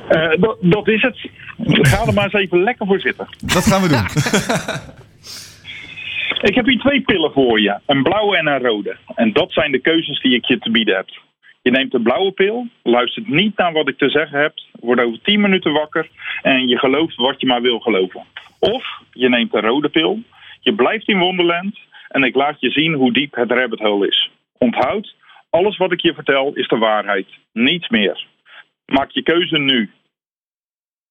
Eh, dat, dat is het. Ga er maar eens even lekker voor zitten. Dat gaan we doen. Ik heb hier twee pillen voor je. Een blauwe en een rode. En dat zijn de keuzes die ik je te bieden heb. Je neemt de blauwe pil, luistert niet naar wat ik te zeggen heb, wordt over 10 minuten wakker en je gelooft wat je maar wil geloven. Of je neemt de rode pil, je blijft in Wonderland en ik laat je zien hoe diep het rabbit hole is. Onthoud, alles wat ik je vertel is de waarheid, niets meer. Maak je keuze nu.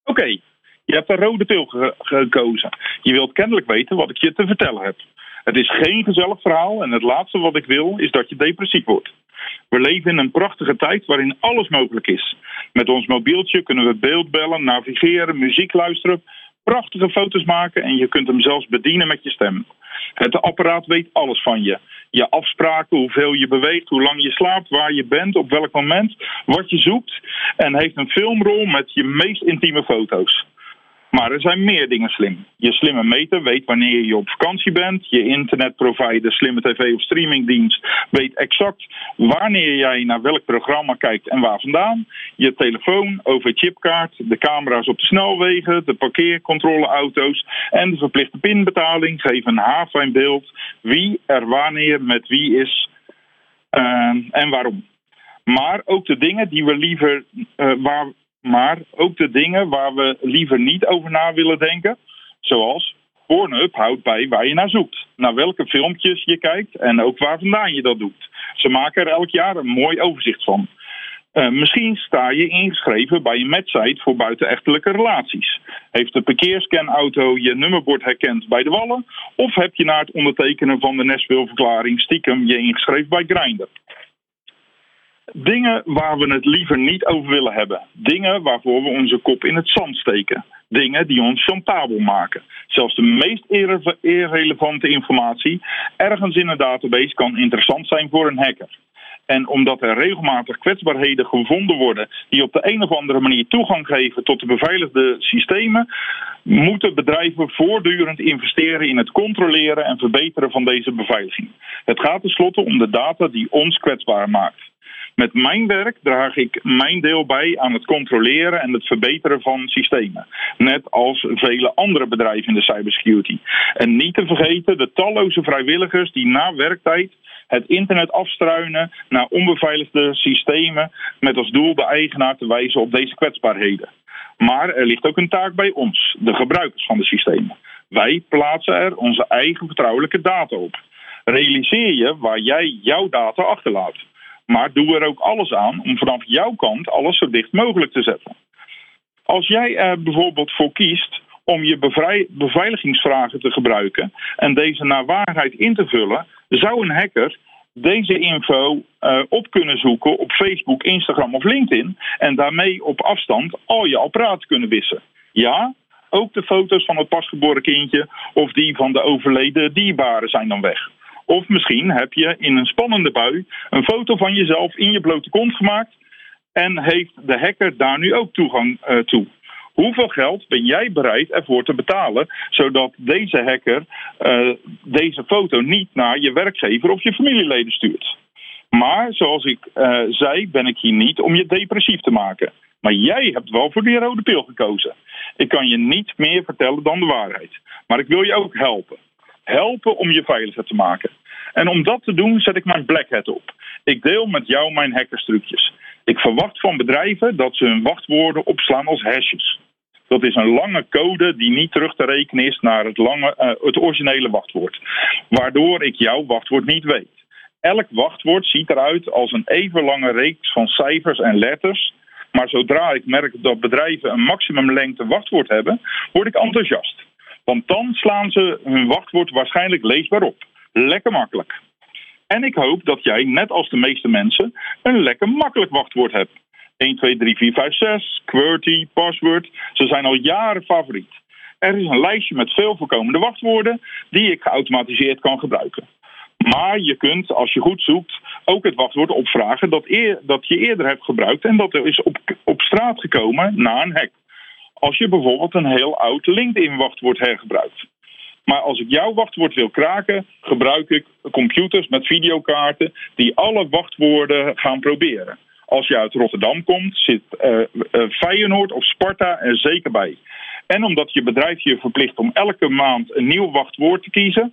Oké, je hebt de rode pil ge- gekozen. Je wilt kennelijk weten wat ik je te vertellen heb. Het is geen gezellig verhaal en het laatste wat ik wil is dat je depressief wordt. We leven in een prachtige tijd waarin alles mogelijk is. Met ons mobieltje kunnen we beeldbellen, navigeren, muziek luisteren, prachtige foto's maken en je kunt hem zelfs bedienen met je stem. Het apparaat weet alles van je. Je afspraken, hoeveel je beweegt, hoe lang je slaapt, waar je bent, op welk moment, wat je zoekt. En heeft een filmrol met je meest intieme foto's. Maar er zijn meer dingen slim. Je slimme meter weet wanneer je op vakantie bent. Je internetprovider, slimme tv of streamingdienst weet exact wanneer jij naar welk programma kijkt en waar vandaan. Je telefoon, OV-chipkaart, de camera's op de snelwegen, de parkeercontroleauto's en de verplichte pinbetaling geven een haarfijn beeld wie er wanneer met wie is eh, en waarom. Maar ook de dingen die we liever eh, waar, maar ook de dingen waar we liever niet over na willen denken, zoals Pornhub houdt bij waar je naar zoekt, naar welke filmpjes je kijkt en ook waar vandaan je dat doet. Ze maken er elk jaar een mooi overzicht van. Eh, misschien sta je ingeschreven bij een matchsite voor buitenechtelijke relaties. Heeft de parkeerscanauto je nummerbord herkend bij de wallen? Of heb je na het ondertekenen van de Nashville-verklaring stiekem je ingeschreven bij Grindr? Dingen waar we het liever niet over willen hebben. Dingen waarvoor we onze kop in het zand steken. Dingen die ons chantabel maken. Zelfs de meest irre- irrelevante informatie ergens in een database kan interessant zijn voor een hacker. En omdat er regelmatig kwetsbaarheden gevonden worden die op de een of andere manier toegang geven tot de beveiligde systemen, moeten bedrijven voortdurend investeren in het controleren en verbeteren van deze beveiliging. Het gaat tenslotte om de data die ons kwetsbaar maakt. Met mijn werk draag ik mijn deel bij aan het controleren en het verbeteren van systemen. Net als vele andere bedrijven in de cybersecurity. En niet te vergeten de talloze vrijwilligers die na werktijd het internet afstruinen naar onbeveiligde systemen met als doel de eigenaar te wijzen op deze kwetsbaarheden. Maar er ligt ook een taak bij ons, de gebruikers van de systemen. Wij plaatsen er onze eigen vertrouwelijke data op. realiseer je waar jij jouw data achterlaat. Maar doe er ook alles aan om vanaf jouw kant alles zo dicht mogelijk te zetten. Als jij er bijvoorbeeld voor kiest om je beveiligingsvragen te gebruiken en deze naar waarheid in te vullen, zou een hacker deze info eh, op kunnen zoeken op Facebook, Instagram of LinkedIn en daarmee op afstand al je apparaten kunnen wissen. Ja, ook de foto's van het pasgeboren kindje of die van de overleden dierbaren zijn dan weg. Of misschien heb je in een spannende bui een foto van jezelf in je blote kont gemaakt en heeft de hacker daar nu ook toegang eh, toe. Hoeveel geld ben jij bereid ervoor te betalen, zodat deze hacker eh, deze foto niet naar je werkgever of je familieleden stuurt? Maar zoals ik eh, zei, ben ik hier niet om je depressief te maken. Maar jij hebt wel voor die rode pil gekozen. Ik kan je niet meer vertellen dan de waarheid. Maar ik wil je ook helpen. Helpen om je veiliger te maken. En om dat te doen zet ik mijn black hat op. Ik deel met jou mijn hackerstrucjes. Ik verwacht van bedrijven dat ze hun wachtwoorden opslaan als hashes. Dat is een lange code die niet terug te rekenen is naar het, lange, eh, het originele wachtwoord. Waardoor ik jouw wachtwoord niet weet. Elk wachtwoord ziet eruit als een even lange reeks van cijfers en letters. Maar zodra ik merk dat bedrijven een maximumlengte wachtwoord hebben, word ik enthousiast. Want dan slaan ze hun wachtwoord waarschijnlijk leesbaar op. Lekker makkelijk. En ik hoop dat jij, net als de meeste mensen, een lekker makkelijk wachtwoord hebt. 1, 2, 3, 4, 5, 6, QWERTY, password. Ze zijn al jaren favoriet. Er is een lijstje met veel voorkomende wachtwoorden die ik geautomatiseerd kan gebruiken. Maar je kunt, als je goed zoekt, ook het wachtwoord opvragen dat, je eerder hebt gebruikt en dat er is op, op straat gekomen na een hack. Als je bijvoorbeeld een heel oud LinkedIn-wachtwoord hergebruikt. Maar als ik jouw wachtwoord wil kraken, gebruik ik computers met videokaarten die alle wachtwoorden gaan proberen. Als je uit Rotterdam komt, zit uh, uh, Feyenoord of Sparta er zeker bij. En omdat je bedrijf je verplicht om elke maand een nieuw wachtwoord te kiezen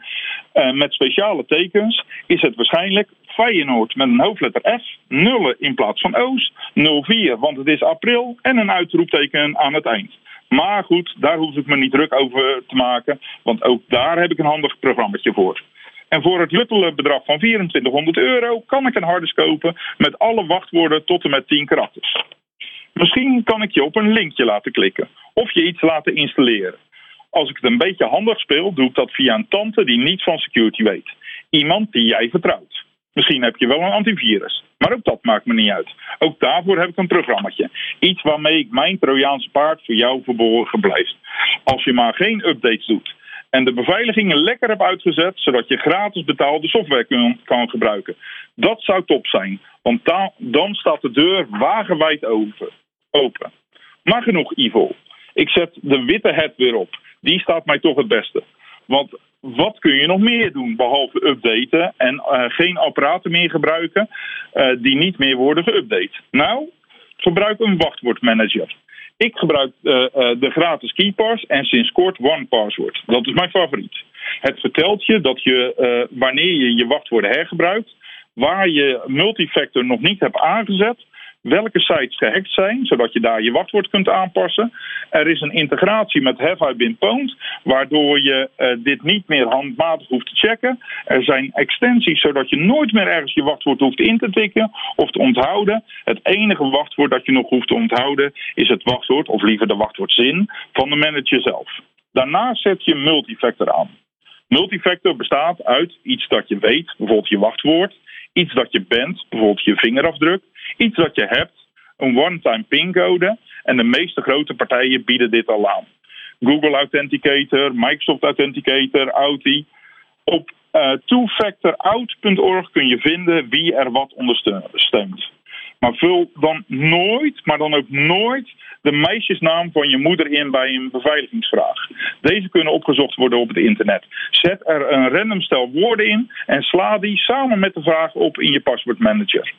uh, met speciale tekens, is het waarschijnlijk Feyenoord met een hoofdletter F, nullen in plaats van O's, 04, want het is april en een uitroepteken aan het eind. Maar goed, daar hoef ik me niet druk over te maken, want ook daar heb ik een handig programmaatje voor. En voor het luttele bedrag van 2400 euro kan ik een harde kopen met alle wachtwoorden tot en met 10 karakters. Misschien kan ik je op een linkje laten klikken of je iets laten installeren. Als ik het een beetje handig speel, doe ik dat via een tante die niets van security weet. Iemand die jij vertrouwt. Misschien heb je wel een antivirus. Maar ook dat maakt me niet uit. Ook daarvoor heb ik een programmaatje. Iets waarmee ik mijn Trojaanse paard voor jou verborgen blijft. Als je maar geen updates doet. En de beveiligingen lekker hebt uitgezet, zodat je gratis betaalde software kan gebruiken. Dat zou top zijn. Want da dan staat de deur wagenwijd open. open. Maar genoeg evil. Ik zet de witte het weer op. Die staat mij toch het beste. Want wat kun je nog meer doen behalve updaten en uh, geen apparaten meer gebruiken uh, die niet meer worden geüpdate? Nou, gebruik een wachtwoordmanager. Ik gebruik uh, de gratis KeyPass en sinds kort OnePassword. Dat is mijn favoriet. Het vertelt je dat je wanneer je je wachtwoorden hergebruikt, waar je multifactor nog niet hebt aangezet, welke sites gehackt zijn, zodat je daar je wachtwoord kunt aanpassen. Er is een integratie met Have I Been Pwned, waardoor je uh, dit niet meer handmatig hoeft te checken. Er zijn extensies, zodat je nooit meer ergens je wachtwoord hoeft in te tikken of te onthouden. Het enige wachtwoord dat je nog hoeft te onthouden is het wachtwoord, of liever de wachtwoordzin, van de manager zelf. Daarna zet je multifactor aan. Multifactor bestaat uit iets dat je weet, bijvoorbeeld je wachtwoord, iets dat je bent, bijvoorbeeld je vingerafdruk, iets dat je hebt, een one-time pincode. En de meeste grote partijen bieden dit al aan. Google Authenticator, Microsoft Authenticator, Audi. Op uh, twofactorout.org kun je vinden wie er wat ondersteunt. Maar vul dan nooit, maar dan ook nooit, de meisjesnaam van je moeder in bij een beveiligingsvraag. Deze kunnen opgezocht worden op het internet. Zet er een random stel woorden in en sla die samen met de vraag op in je paswoordmanager.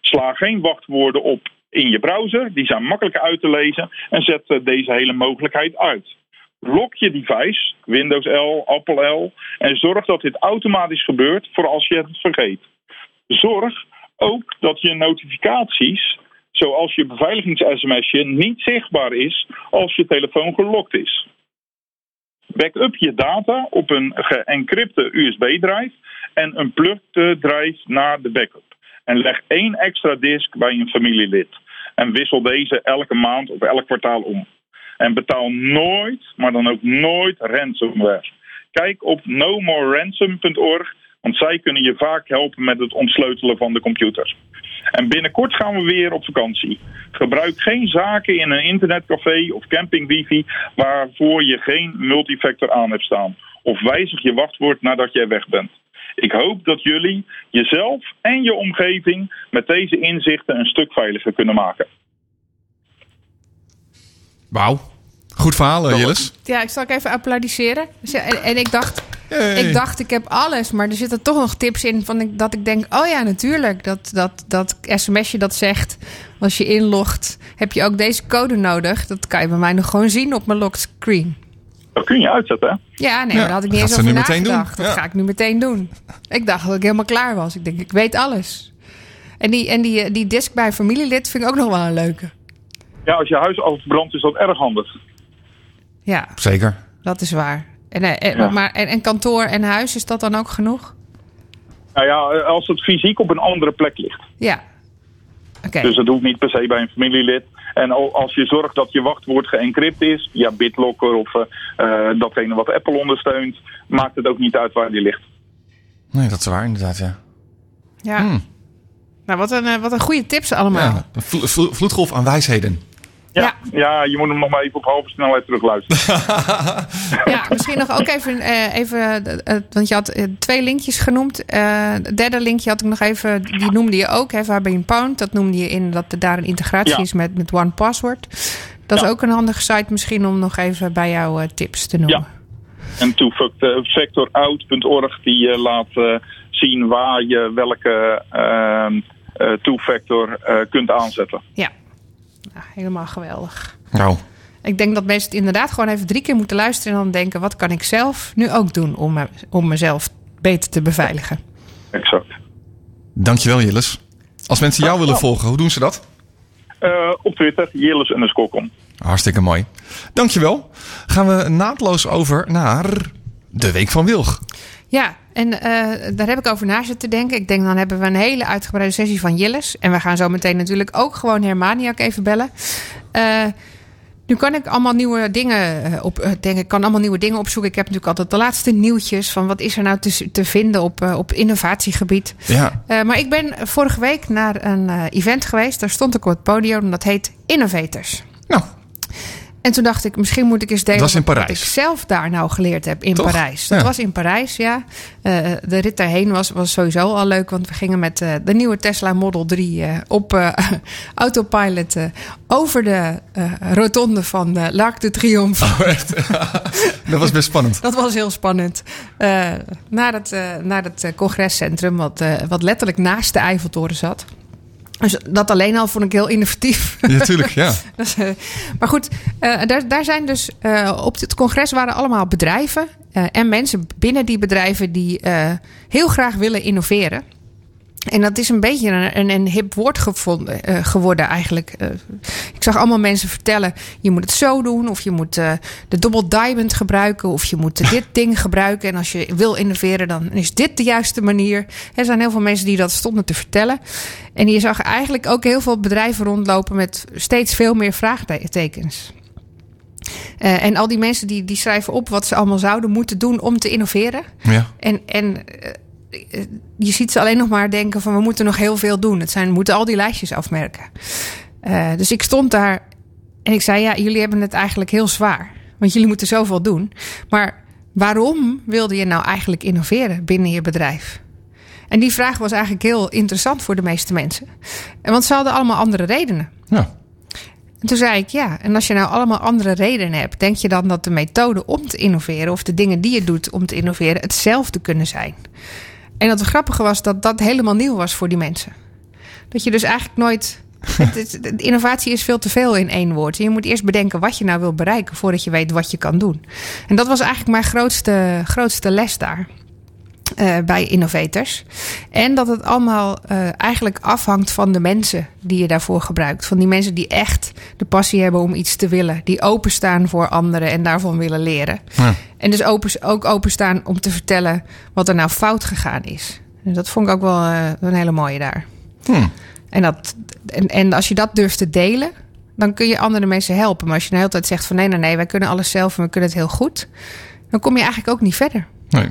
Sla geen wachtwoorden op in je browser, die zijn makkelijker uit te lezen en zet deze hele mogelijkheid uit. Lok je device, Windows L, Apple L, en zorg dat dit automatisch gebeurt voor als je het vergeet. Zorg ook dat je notificaties, zoals je beveiligings-sms'je, niet zichtbaar is als je telefoon gelokt is. Backup je data op een geëncrypte USB-drive en een plug drive naar de backup. En leg één extra disk bij een familielid. En wissel deze elke maand of elk kwartaal om. En betaal nooit, maar dan ook nooit ransomware. Kijk op nomoreransom.org, want zij kunnen je vaak helpen met het ontsleutelen van de computer. En binnenkort gaan we weer op vakantie. Gebruik geen zaken in een internetcafé of camping wifi waarvoor je geen multifactor aan hebt staan. Of wijzig je wachtwoord nadat jij weg bent. Ik hoop dat jullie jezelf en je omgeving met deze inzichten een stuk veiliger kunnen maken. Wauw. Goed verhaal, eh, Jilles. Ja, ik zal ook even applaudisseren. Dus En, en ik dacht, Hey. ik dacht, ik heb alles, maar er zitten toch nog tips in van ik, dat ik denk, oh ja, natuurlijk, dat, dat, dat sms'je dat zegt, als je inlogt, heb je ook deze code nodig. Dat kan je bij mij nog gewoon zien op mijn locked screen. Dat kun je uitzetten, hè? Ja, nee, Ja, maar daar had ik niet eens over nagedacht. Dat Ja. ga ik nu meteen doen. Ik dacht dat ik helemaal klaar was. Ik denk, ik weet alles. En die, en die, die disk bij familielid vind ik ook nog wel een leuke. Ja, als je huis afbrandt is dat erg handig. Ja, Zeker. dat is waar. En, eh, en, Ja. maar, en, en kantoor en huis, is dat dan ook genoeg? Nou ja, als het fysiek op een andere plek ligt. Ja. Oké. Dus dat hoeft niet per se bij een familielid. En al- als je zorgt dat je wachtwoord geëncrypt is, ja, BitLocker of eh, eh, datgene wat Apple ondersteunt, maakt het ook niet uit waar die ligt. Nee, dat is waar inderdaad, ja. Ja. Nou, wat een, eh, wat een goede tips allemaal. ja een vlo- vlo- vloedgolf aan wijsheden. Ja, Ja. je moet hem nog maar even op halve snelheid terugluisteren. Ja, misschien nog ook even, eh, even eh, eh, want je had twee linkjes genoemd. Eh, het derde linkje had ik nog even, die noemde je ook, hè, Fabian Pound. Dat noemde je in dat er daar een integratie Ja. is met, met One Password. Dat is ook een handige site misschien om nog even bij jou eh, tips te noemen. Ja. En two-factor-out.org die laat zien waar je welke ehm, eh, two-factor eh, kunt aanzetten. Ja. Ja, helemaal geweldig. Nou, Ik denk dat mensen het inderdaad gewoon even drie keer moeten luisteren en dan denken: wat kan ik zelf nu ook doen om, me, om mezelf beter te beveiligen? Exact. dankjewel Jilles. Als mensen jou willen volgen, hoe doen ze dat? Eh, op Twitter, Jillis en de Hartstikke mooi. Dankjewel. Gaan we naadloos over naar de Week van Wilg. Ja, en eh, daar heb ik over na zitten denken. Ik denk dan hebben we een hele uitgebreide sessie van Jilles. En we gaan zo meteen natuurlijk ook gewoon Hermaniak even bellen. Eh, nu kan ik allemaal nieuwe dingen eh, op, denk ik kan allemaal nieuwe dingen opzoeken. Ik heb natuurlijk altijd de laatste nieuwtjes van wat is er nou te, te vinden op, op innovatiegebied. Ja, maar ik ben vorige week naar een event geweest. Daar stond ik op het podium. Dat heet Innovators. nou, En toen dacht ik, misschien moet ik eens delen Dat was in wat- Parijs. wat ik zelf daar nou geleerd heb in Toch? Parijs. Dat Ja. was in Parijs, ja. Eh, de rit daarheen was, was sowieso al leuk, want we gingen met eh, de nieuwe Tesla Model 3 eh, op autopilot over de rotonde van L'Arc de Triomphe. oh, echt. dat was best spannend. Dat was heel spannend. Naar het, naar het congrescentrum, wat, wat letterlijk naast de Eiffeltoren zat. Dus dat alleen al vond ik heel innovatief. Ja, tuurlijk, ja. Eh, maar goed, eh, daar, daar zijn dus eh, op het congres waren allemaal bedrijven en mensen binnen die bedrijven die heel graag willen innoveren. En dat is een beetje een, een, een hip woord gevonden, eh, geworden eigenlijk. Eh, ik zag allemaal mensen vertellen, je moet het zo doen... of je moet eh, de double diamond gebruiken... of je moet dit ding gebruiken. En als je wil innoveren, dan is dit de juiste manier. Er zijn heel veel mensen die dat stonden te vertellen. En je zag eigenlijk ook heel veel bedrijven rondlopen... met steeds veel meer vraagtekens. En al die mensen die, die schrijven op wat ze allemaal zouden moeten doen om te innoveren. ja. En, en je ziet ze alleen nog maar denken van we moeten nog heel veel doen. Het zijn, we moeten al die lijstjes afmerken. Eh, dus ik stond daar en ik zei ja, jullie hebben het eigenlijk heel zwaar. Want jullie moeten zoveel doen. Maar waarom wilde je nou eigenlijk innoveren binnen je bedrijf? En die vraag was eigenlijk heel interessant voor de meeste mensen. En Want ze hadden allemaal andere redenen. ja. En toen zei ik ja, en als je nou allemaal andere redenen hebt, denk je dan dat de methode om te innoveren of de dingen die je doet om te innoveren hetzelfde kunnen zijn? En dat het grappige was dat dat helemaal nieuw was voor die mensen. Dat je dus eigenlijk nooit. Het, het- de innovatie is veel te veel in één woord. Je moet eerst bedenken wat je nou wil bereiken voordat je weet wat je kan doen. En dat was eigenlijk mijn grootste, grootste les daar. Eh, bij innovators. En dat het allemaal eh, eigenlijk afhangt van de mensen die je daarvoor gebruikt. Van die mensen die echt de passie hebben om iets te willen. Die openstaan voor anderen en daarvan willen leren. Ja. En dus open, ook openstaan om te vertellen wat er nou fout gegaan is. Dus dat vond ik ook wel eh, een hele mooie daar. Hmm. En, dat, en, en als je dat durft te delen, dan kun je andere mensen helpen. Maar als je de hele tijd zegt van nee, nee, nee, wij kunnen alles zelf en we kunnen het heel goed. Dan kom je eigenlijk ook niet verder. Nee.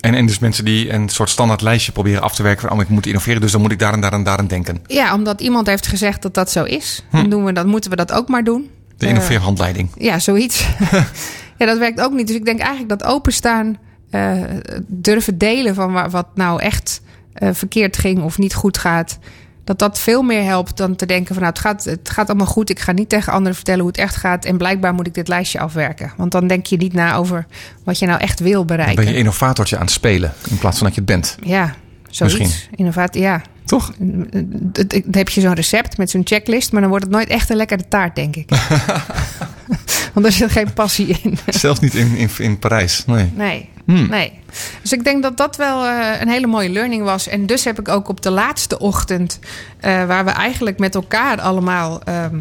En, en dus mensen die een soort standaard lijstje proberen af te werken van oh, ik moet innoveren, dus dan moet ik daar en daar en daar aan denken. Ja, omdat iemand heeft gezegd dat dat zo is. Dan, doen we, dan moeten we dat ook maar doen. De Eh, innoveerhandleiding. Ja, zoiets. ja, dat werkt ook niet. Dus ik denk eigenlijk dat openstaan, eh, durven delen van wat nou echt eh, verkeerd ging of niet goed gaat. Dat dat veel meer helpt dan te denken van nou, het gaat, het gaat allemaal goed. Ik ga niet tegen anderen vertellen hoe het echt gaat. En blijkbaar moet ik dit lijstje afwerken. Want dan denk je niet na over wat je nou echt wil Dan bereiken. ben je innovatortje aan het spelen in plaats van dat je het bent. Ja, zoiets. Misschien. Innovatie, ja. Toch? Dan heb je zo'n recept met zo'n checklist, maar dan wordt het nooit echt een lekkere taart, denk ik. Want er zit geen passie in. Zelfs niet in, in, in Parijs. Nee. Nee, Hmm. nee. Dus ik denk dat dat wel eh, een hele mooie learning was. En dus heb ik ook op de laatste ochtend, eh, waar we eigenlijk met elkaar allemaal ehm,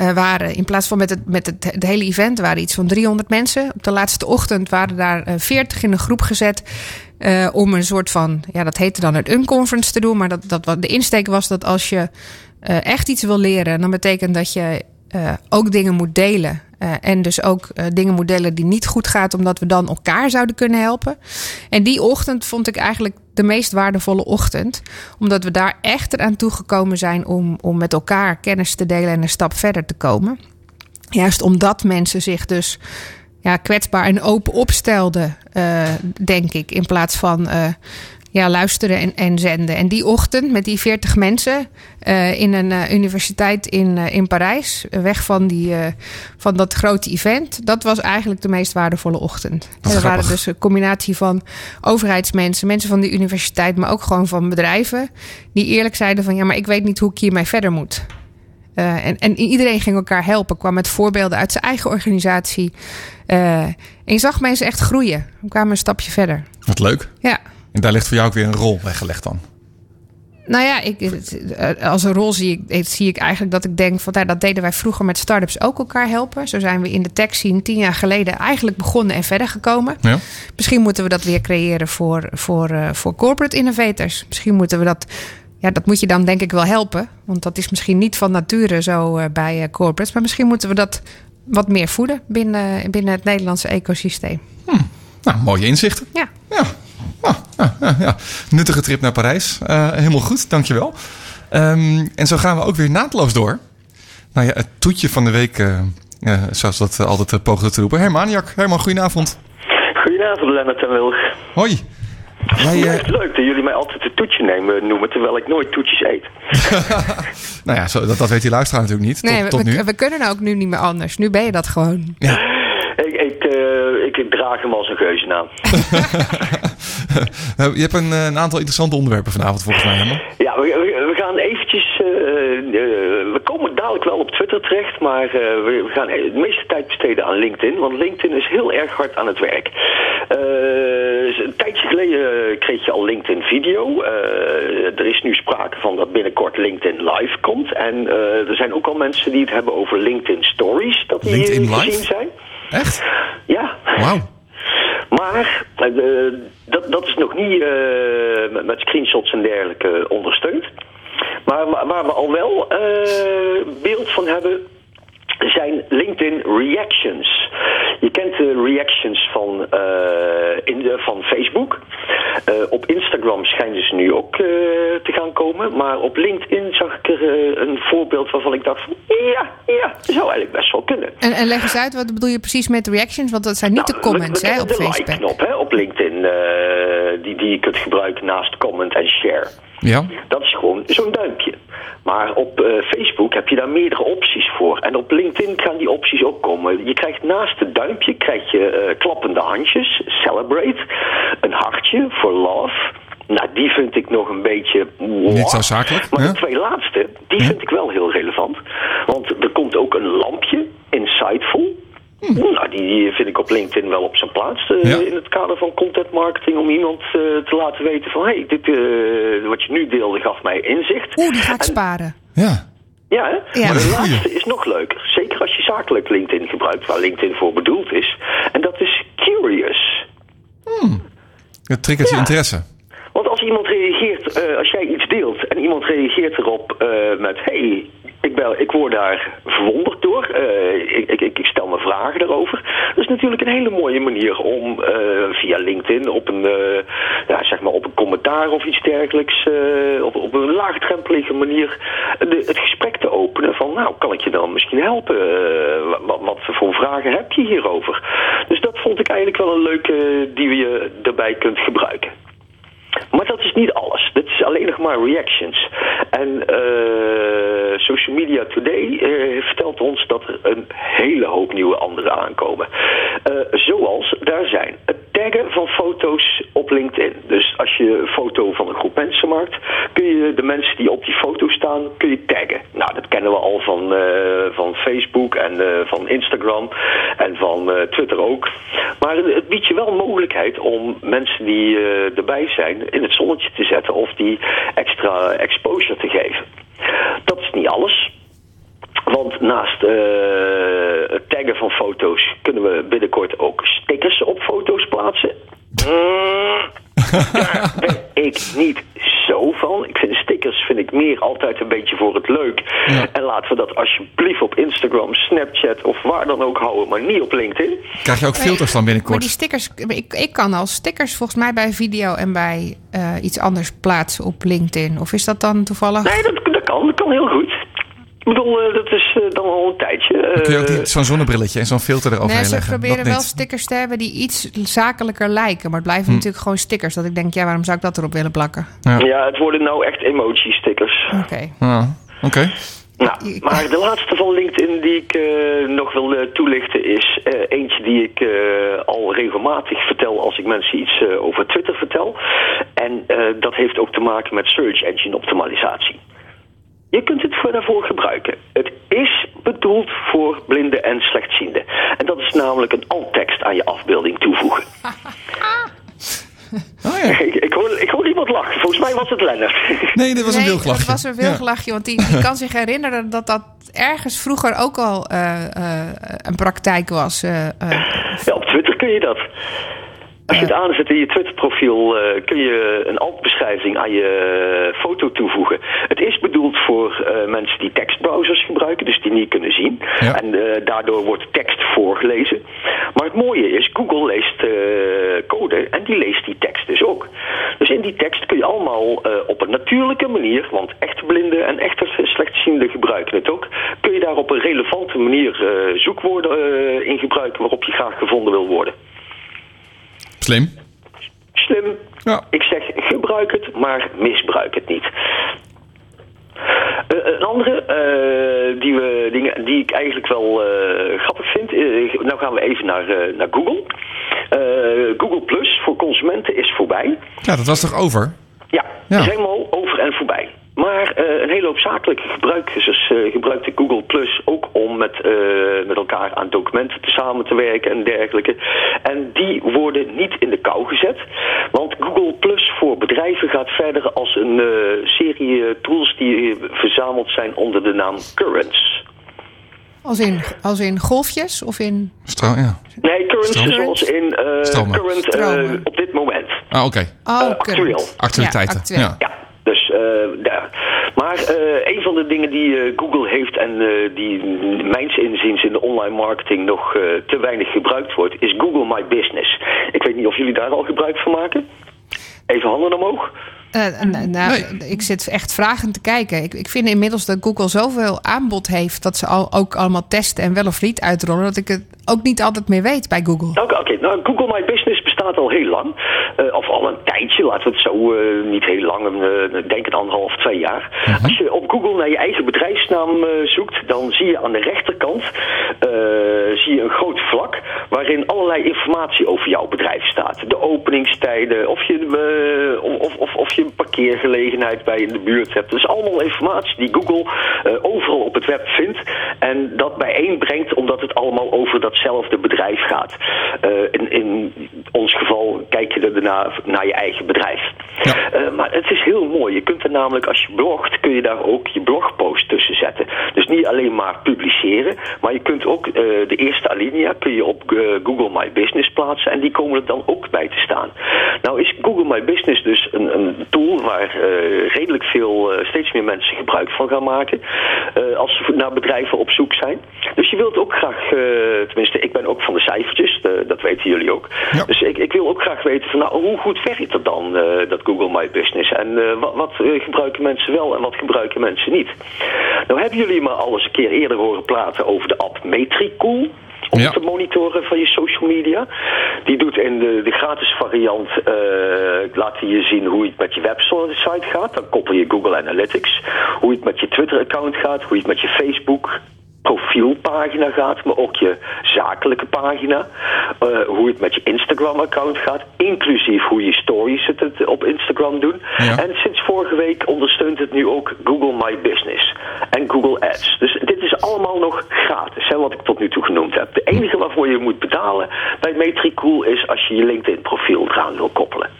eh, waren, in plaats van met, het, met het, het hele event, waren iets van 300 mensen. Op de laatste ochtend waren daar eh, 40 in een groep gezet. Eh, om een soort van, ja, dat heette dan een unconference te doen. Maar dat, dat, de insteek was dat als je eh, echt iets wil leren, dan betekent dat je eh, ook dingen moet delen. En dus ook dingen moet delen die niet goed gaat, omdat we dan elkaar zouden kunnen helpen. En die ochtend vond ik eigenlijk de meest waardevolle ochtend. Omdat we daar echt eraan toegekomen zijn om, om met elkaar kennis te delen en een stap verder te komen. Juist omdat mensen zich dus ja, kwetsbaar en open opstelden, eh, denk ik. In plaats van eh, ja, luisteren en, en zenden. En die ochtend met die 40 mensen eh, in een universiteit in, in Parijs, weg van, die, van dat grote event, dat was eigenlijk de meest waardevolle ochtend. En er waren dus een combinatie van overheidsmensen, mensen van de universiteit, maar ook gewoon van bedrijven, die eerlijk zeiden van ja, maar ik weet niet hoe ik hiermee verder moet. Eh, en, en iedereen ging elkaar helpen, kwam met voorbeelden uit zijn eigen organisatie. Eh, en je zag mensen echt groeien. We kwamen een stapje verder. Wat leuk. Ja. En daar ligt voor jou ook weer een rol weggelegd dan. Nou ja, ik, eh, als een rol zie ik, zie ik eigenlijk dat ik denk van nou, dat deden wij vroeger met startups ook elkaar helpen. Zo zijn we in de tech scene tien jaar geleden eigenlijk begonnen en verder gekomen. Ja? Misschien moeten we dat weer creëren voor, voor, voor corporate innovators. Misschien moeten we dat. Ja, dat moet je dan denk ik wel helpen. Want dat is misschien niet van nature zo eh, bij eh, corporates. Maar misschien moeten we dat wat meer voeden binnen, binnen het Nederlandse ecosysteem. Nou, mooie inzichten. Ja. Ja. Ah, ja, ja, ja. Nuttige trip naar Parijs. Eh, helemaal goed, dankjewel. Ehm en zo gaan we ook weer naadloos door. Nou ja, het toetje van de week, eh, eh, zoals dat altijd uh, poogde te roepen. Herman, Jak. Herman, goedenavond. Goedenavond, Lennart en Wilg. Hoi. Jij, Ja, eh, het is leuk dat jullie mij altijd een toetje nemen, noemen, terwijl ik nooit toetjes eet. nou ja, zo, dat, dat weet die luisteraar natuurlijk niet. Nee, tot, tot we, nu. we, we kunnen ook nu niet meer anders. Nu ben je dat gewoon. Ik, ik, eh, ik, ik draag hem als een geuzennaam. Nou, je hebt een, eh, een aantal interessante onderwerpen vanavond volgens mij, Herman. Ja, we, we, we gaan eh, eh, we komen dadelijk wel op Twitter terecht, maar eh, we, gaan de meeste tijd besteden aan LinkedIn. Want LinkedIn is heel erg hard aan het werk. Eh, een tijdje geleden eh, kreeg je al LinkedIn video. Eh, er is nu sprake van dat binnenkort LinkedIn Live komt. En eh, er zijn ook al mensen die het hebben over LinkedIn Stories. Dat die LinkedIn eh, Live? gezien zijn. Echt? Ja. Wauw. Maar eh, dat, dat is nog niet eh, met screenshots en dergelijke ondersteund. Maar wa- waar we al wel eh, beeld van hebben, zijn LinkedIn Reactions. Je kent de reactions van, eh, in de, van Facebook. Eh, op Instagram schijnen ze nu ook eh, te gaan komen. Maar op LinkedIn zag ik er een voorbeeld waarvan ik dacht van... Ja, ja, dat zou eigenlijk best wel kunnen. En, en leg eens uit, wat bedoel je precies met reactions? Want dat zijn niet de Nou, comments we hè, op de Facebook. like-knop hè, op LinkedIn, eh, die, die je kunt gebruiken naast comment en share. Ja. Dat is zo'n duimpje. Maar op eh, Facebook heb je daar meerdere opties voor. En op LinkedIn gaan die opties ook komen. Je krijgt naast het duimpje krijg je eh, klappende handjes, celebrate, een hartje voor love. Nou, die vind ik nog een beetje... Niet zo zakelijk, Maar de twee laatste, die vind ik wel heel relevant. Want er komt ook een lampje, insightful. Nou, die, die vind ik op LinkedIn wel op zijn plaats. eh, Ja. In het kader van content marketing. Om iemand eh, te laten weten van... hé, hey, dit eh, wat je nu deelde gaf mij inzicht. Oeh, die ga ik En- sparen. Ja. Ja, hè? Ja. maar de laatste is nog leuker. Zeker als je zakelijk LinkedIn gebruikt, waar LinkedIn voor bedoeld is. En dat is curious. Het triggert je interesse. Want als iemand reageert, eh, als jij iets deelt en iemand reageert erop eh, met: hey, ik, ben, ik word daar verwonderd door, eh, ik, ik, ik stel me vragen daarover. Dat is natuurlijk een hele mooie manier om eh, via LinkedIn op een, eh, ja, zeg maar op een commentaar of iets dergelijks, op, op een laagdrempelige manier, het gesprek te openen van: nou, kan ik je dan misschien helpen? Wat, wat voor vragen heb je hierover? Dus dat vond ik eigenlijk wel een leuke die je erbij kunt gebruiken. Maar dat is niet alles. Dat is alleen nog maar reactions. En eh, Social Media Today eh, vertelt ons dat er een hele hoop nieuwe andere aankomen. Eh, zoals, daar zijn taggen van foto's op LinkedIn. Dus als je een foto van een groep mensen maakt, kun je de mensen die op die foto staan, kun je taggen. Nou, dat kennen we al van, eh, van Facebook en eh, van Instagram en van eh, Twitter ook. Maar het biedt je wel mogelijkheid om mensen die erbij zijn in het zonnetje te zetten of die extra exposure te geven. Dat is niet alles. Want naast het taggen van foto's kunnen we binnenkort ook stickers op foto's plaatsen. Mm, daar ben ik niet zo van. Ik vind stickers vind ik meer altijd een beetje voor het leuk. En laten we dat alsjeblieft op Instagram, Snapchat of waar dan ook houden, maar niet op LinkedIn. Krijg je ook filters dan Maar binnenkort? die stickers, ik, ik kan al stickers volgens mij bij video en bij eh, iets anders plaatsen op LinkedIn. Of is dat dan toevallig? Nee, dat, dat kan. Dat kan heel goed. Ik bedoel, eh, dat is eh, dan al een tijdje. Dan kun je ook Eh, zo'n zonnebrilletje en zo'n filter eroverheen Nee, ze leggen. proberen Dat wel niet. stickers te hebben die iets zakelijker lijken. Maar het blijven Hm. natuurlijk gewoon stickers. Dat ik denk, ja, waarom zou ik dat erop willen plakken? ja, het worden nou echt emoji-stickers. Oké. Ah, Oké. Nou, maar de laatste van LinkedIn die ik eh, nog wil toelichten is eh, eentje die ik eh, al regelmatig vertel als ik mensen iets eh, over Twitter vertel. En eh, dat heeft ook te maken met search engine optimalisatie. Je kunt het voor daarvoor gebruiken. Het is bedoeld voor blinden en slechtzienden. En dat is namelijk een alt-tekst aan je afbeelding toevoegen. Oh ja. ik, ik, hoor, ik hoor iemand lachen. Volgens mij was het Lennart. Nee, dit was een Nee, wilglachje. dat was een wilglachje. Want die, die kan zich herinneren dat dat ergens vroeger ook al eh, eh, een praktijk was. eh, eh. Ja, op Twitter kun je dat. Als je het aanzet in je Twitter-profiel, eh, kun je een alt-beschrijving aan je eh, foto toevoegen. Het is bedoeld voor eh, mensen die tekstbrowsers gebruiken, dus die niet kunnen zien. Ja. En daardoor wordt tekst voorgelezen. Maar het mooie is, Google leest code en die leest die tekst dus ook. Dus in die tekst kun je allemaal op een natuurlijke manier, want echte blinden en echte slechtzienden gebruiken het ook, kun je daar op een relevante manier zoekwoorden in gebruiken waarop je graag gevonden wil worden. Slim. Slim. Ja. Ik zeg gebruik het, maar misbruik het niet. Eh, een andere eh, die, we, dingen, die ik eigenlijk wel eh, grappig vind. nou gaan we even naar, naar Google. Google Plus voor consumenten is voorbij. Ja, dat was toch over? Ja, Ja. is helemaal over en voorbij. Maar eh, een hele hoop zakelijke gebruikers eh, gebruikten Google Plus ook om met, eh, met elkaar aan documenten te samen te werken en dergelijke. En die worden niet in de kou gezet. Want Google Plus voor bedrijven gaat verder als een eh, serie tools die verzameld zijn onder de naam Currents. als, in, als in golfjes of in... Stro ja. Nee, Currents Stroom. zoals in eh, current eh, op dit moment. Ah, oké. Oh, actueel. Actualiteiten. Ja, actueel. Ja. Ja, dus eh, daar. Maar eh, een van de dingen die eh, Google heeft en eh, die mijns inziens in de online marketing nog eh, te weinig gebruikt wordt, is Google My Business. Ik weet niet of jullie daar al gebruik van maken. Even handen omhoog. Eh, nou, nou, Ik zit echt vragend te kijken. Ik, ik vind inmiddels dat Google zoveel aanbod heeft... dat ze al, ook allemaal testen en wel of niet uitrollen... dat ik het ook niet altijd meer weet bij Google. Oké, oké. nou Google My Business bestaat al heel lang. Eh, of al een tijdje, laten we het zo eh, niet heel lang, eh, denk het anderhalf, twee jaar. Als je op Google naar je eigen bedrijfsnaam zoekt, dan zie je aan de rechterkant zie je een groot vlak waarin allerlei informatie over jouw bedrijf staat. De openingstijden, of je, of, of, of je een parkeergelegenheid bij in de buurt hebt. Is allemaal informatie die Google overal op het web vindt en dat bijeenbrengt omdat het allemaal over datzelfde bedrijf gaat. In, in ons geval kijk je er naar, naar je eigen bedrijf. Eh, maar het is heel mooi. Je kunt er namelijk, als je blogt, kun je daar ook je blogpost tussen zetten. Dus niet alleen maar publiceren, maar je kunt ook eh, de eerste alinea kun je op eh, Google My Business plaatsen en die komen er dan ook bij te staan. Nou is Google My Business dus een, een tool waar redelijk veel, steeds meer mensen gebruik van gaan maken als ze naar bedrijven op zoek zijn. Dus je wilt ook graag, tenminste ik ben ook van de cijfertjes, dat weten jullie ook. Dus ik, ik wil ook graag weten van nou, hoe goed werkt dat dan, eh, dat Google My Business? En eh, wat, wat eh, gebruiken mensen wel en wat gebruiken mensen niet? Nou hebben jullie me al eens een keer eerder horen praten over de app Metricool om te monitoren van je social media. Die doet in de, de gratis variant, eh, laat hij je zien hoe het met je website gaat. Dan koppel je Google Analytics. Hoe het met je Twitter-account gaat, hoe het met je Facebook profielpagina gaat, maar ook je zakelijke pagina. Eh, hoe het met je Instagram-account gaat, inclusief hoe je stories het, op Instagram doen. En sinds vorige week ondersteunt het nu ook Google My Business en Google Ads. Dus dit is allemaal nog gratis, hè, wat ik tot nu toe genoemd heb. De enige waarvoor je moet betalen bij Metricool is als je je LinkedIn-profiel eraan wil koppelen.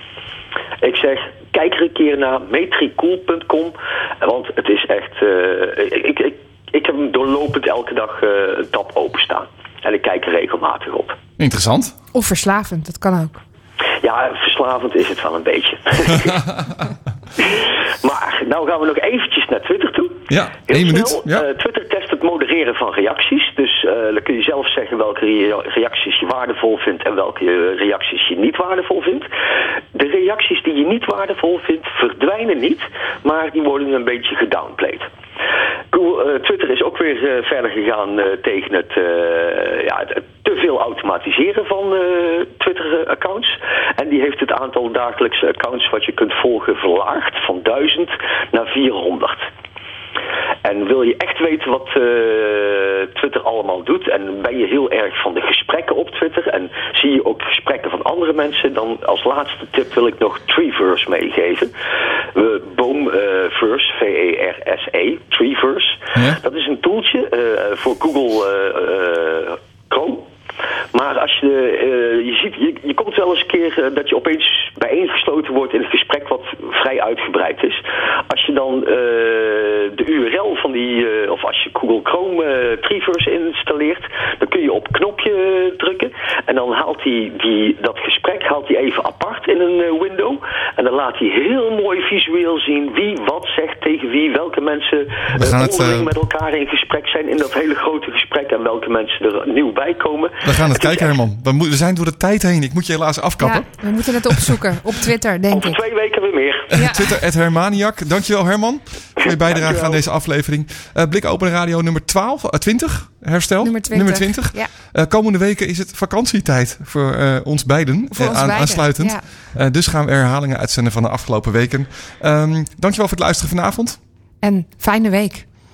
Ik zeg, kijk er een keer naar metricool.com, want het is echt... eh, ik, ik, ik heb hem doorlopend elke dag eh, een tab openstaan. En ik kijk er regelmatig op. Interessant. Of verslavend, dat kan ook. Ja, verslavend is het wel een beetje. maar, nou gaan we nog eventjes naar Twitter toe. Ja, Heel één snel, minuut. Ja. eh, Twitter test het modereren van reacties. Dus eh, dan kun je zelf zeggen welke rea- reacties je waardevol vindt en welke reacties je niet waardevol vindt. De reacties die je niet waardevol vindt verdwijnen niet, maar die worden een beetje gedownplayed. Eh, Twitter is ook weer eh, verder gegaan eh, tegen het, ja, het- te veel automatiseren van Twitter-accounts. En die heeft het aantal dagelijkse accounts wat je kunt volgen verlaagd van 1000 naar 400. En wil je echt weten wat eh, Twitter allemaal doet en ben je heel erg van de gesprekken op Twitter en zie je ook gesprekken van andere mensen, dan als laatste tip wil ik nog Treeverse meegeven. Uh, Boomverse, V-E-R-S-E, Treeverse. Dat is een tooltje eh, voor Google eh, Chrome. Maar als je, eh, je ziet, je, je komt wel eens een keer eh, dat je opeens bijeengesloten wordt in een gesprek wat vrij uitgebreid is. Als je dan eh, de URL van die, of als je Google Chrome Treeverse installeert, dan kun je op knopje drukken en dan haalt hij die, dat gesprek haalt hij even apart in een window en dan laat hij heel mooi visueel zien wie wat zegt tegen wie, welke mensen We gaan het, met elkaar in gesprek zijn in dat hele grote gesprek en welke mensen er nieuw bij komen. We gaan het kijken, Herman. We, zijn door de tijd heen. Ik moet je helaas afkappen. Ja, we moeten het opzoeken op Twitter, denk Over ik. twee weken weer meer. Twitter, at Hermaniak. Dankjewel, Herman, voor je bijdrage aan deze aflevering. Eh Blik Open Radio nummer 12, eh, 20, herstel. Nummer 20, ja. Eh, komende weken is het vakantietijd voor eh, ons beiden. Voor eh, ons aan- beiden, aansluitend. ja. Eh, dus gaan we herhalingen uitzenden van de afgelopen weken. Ehm, dankjewel voor het luisteren vanavond. En fijne week.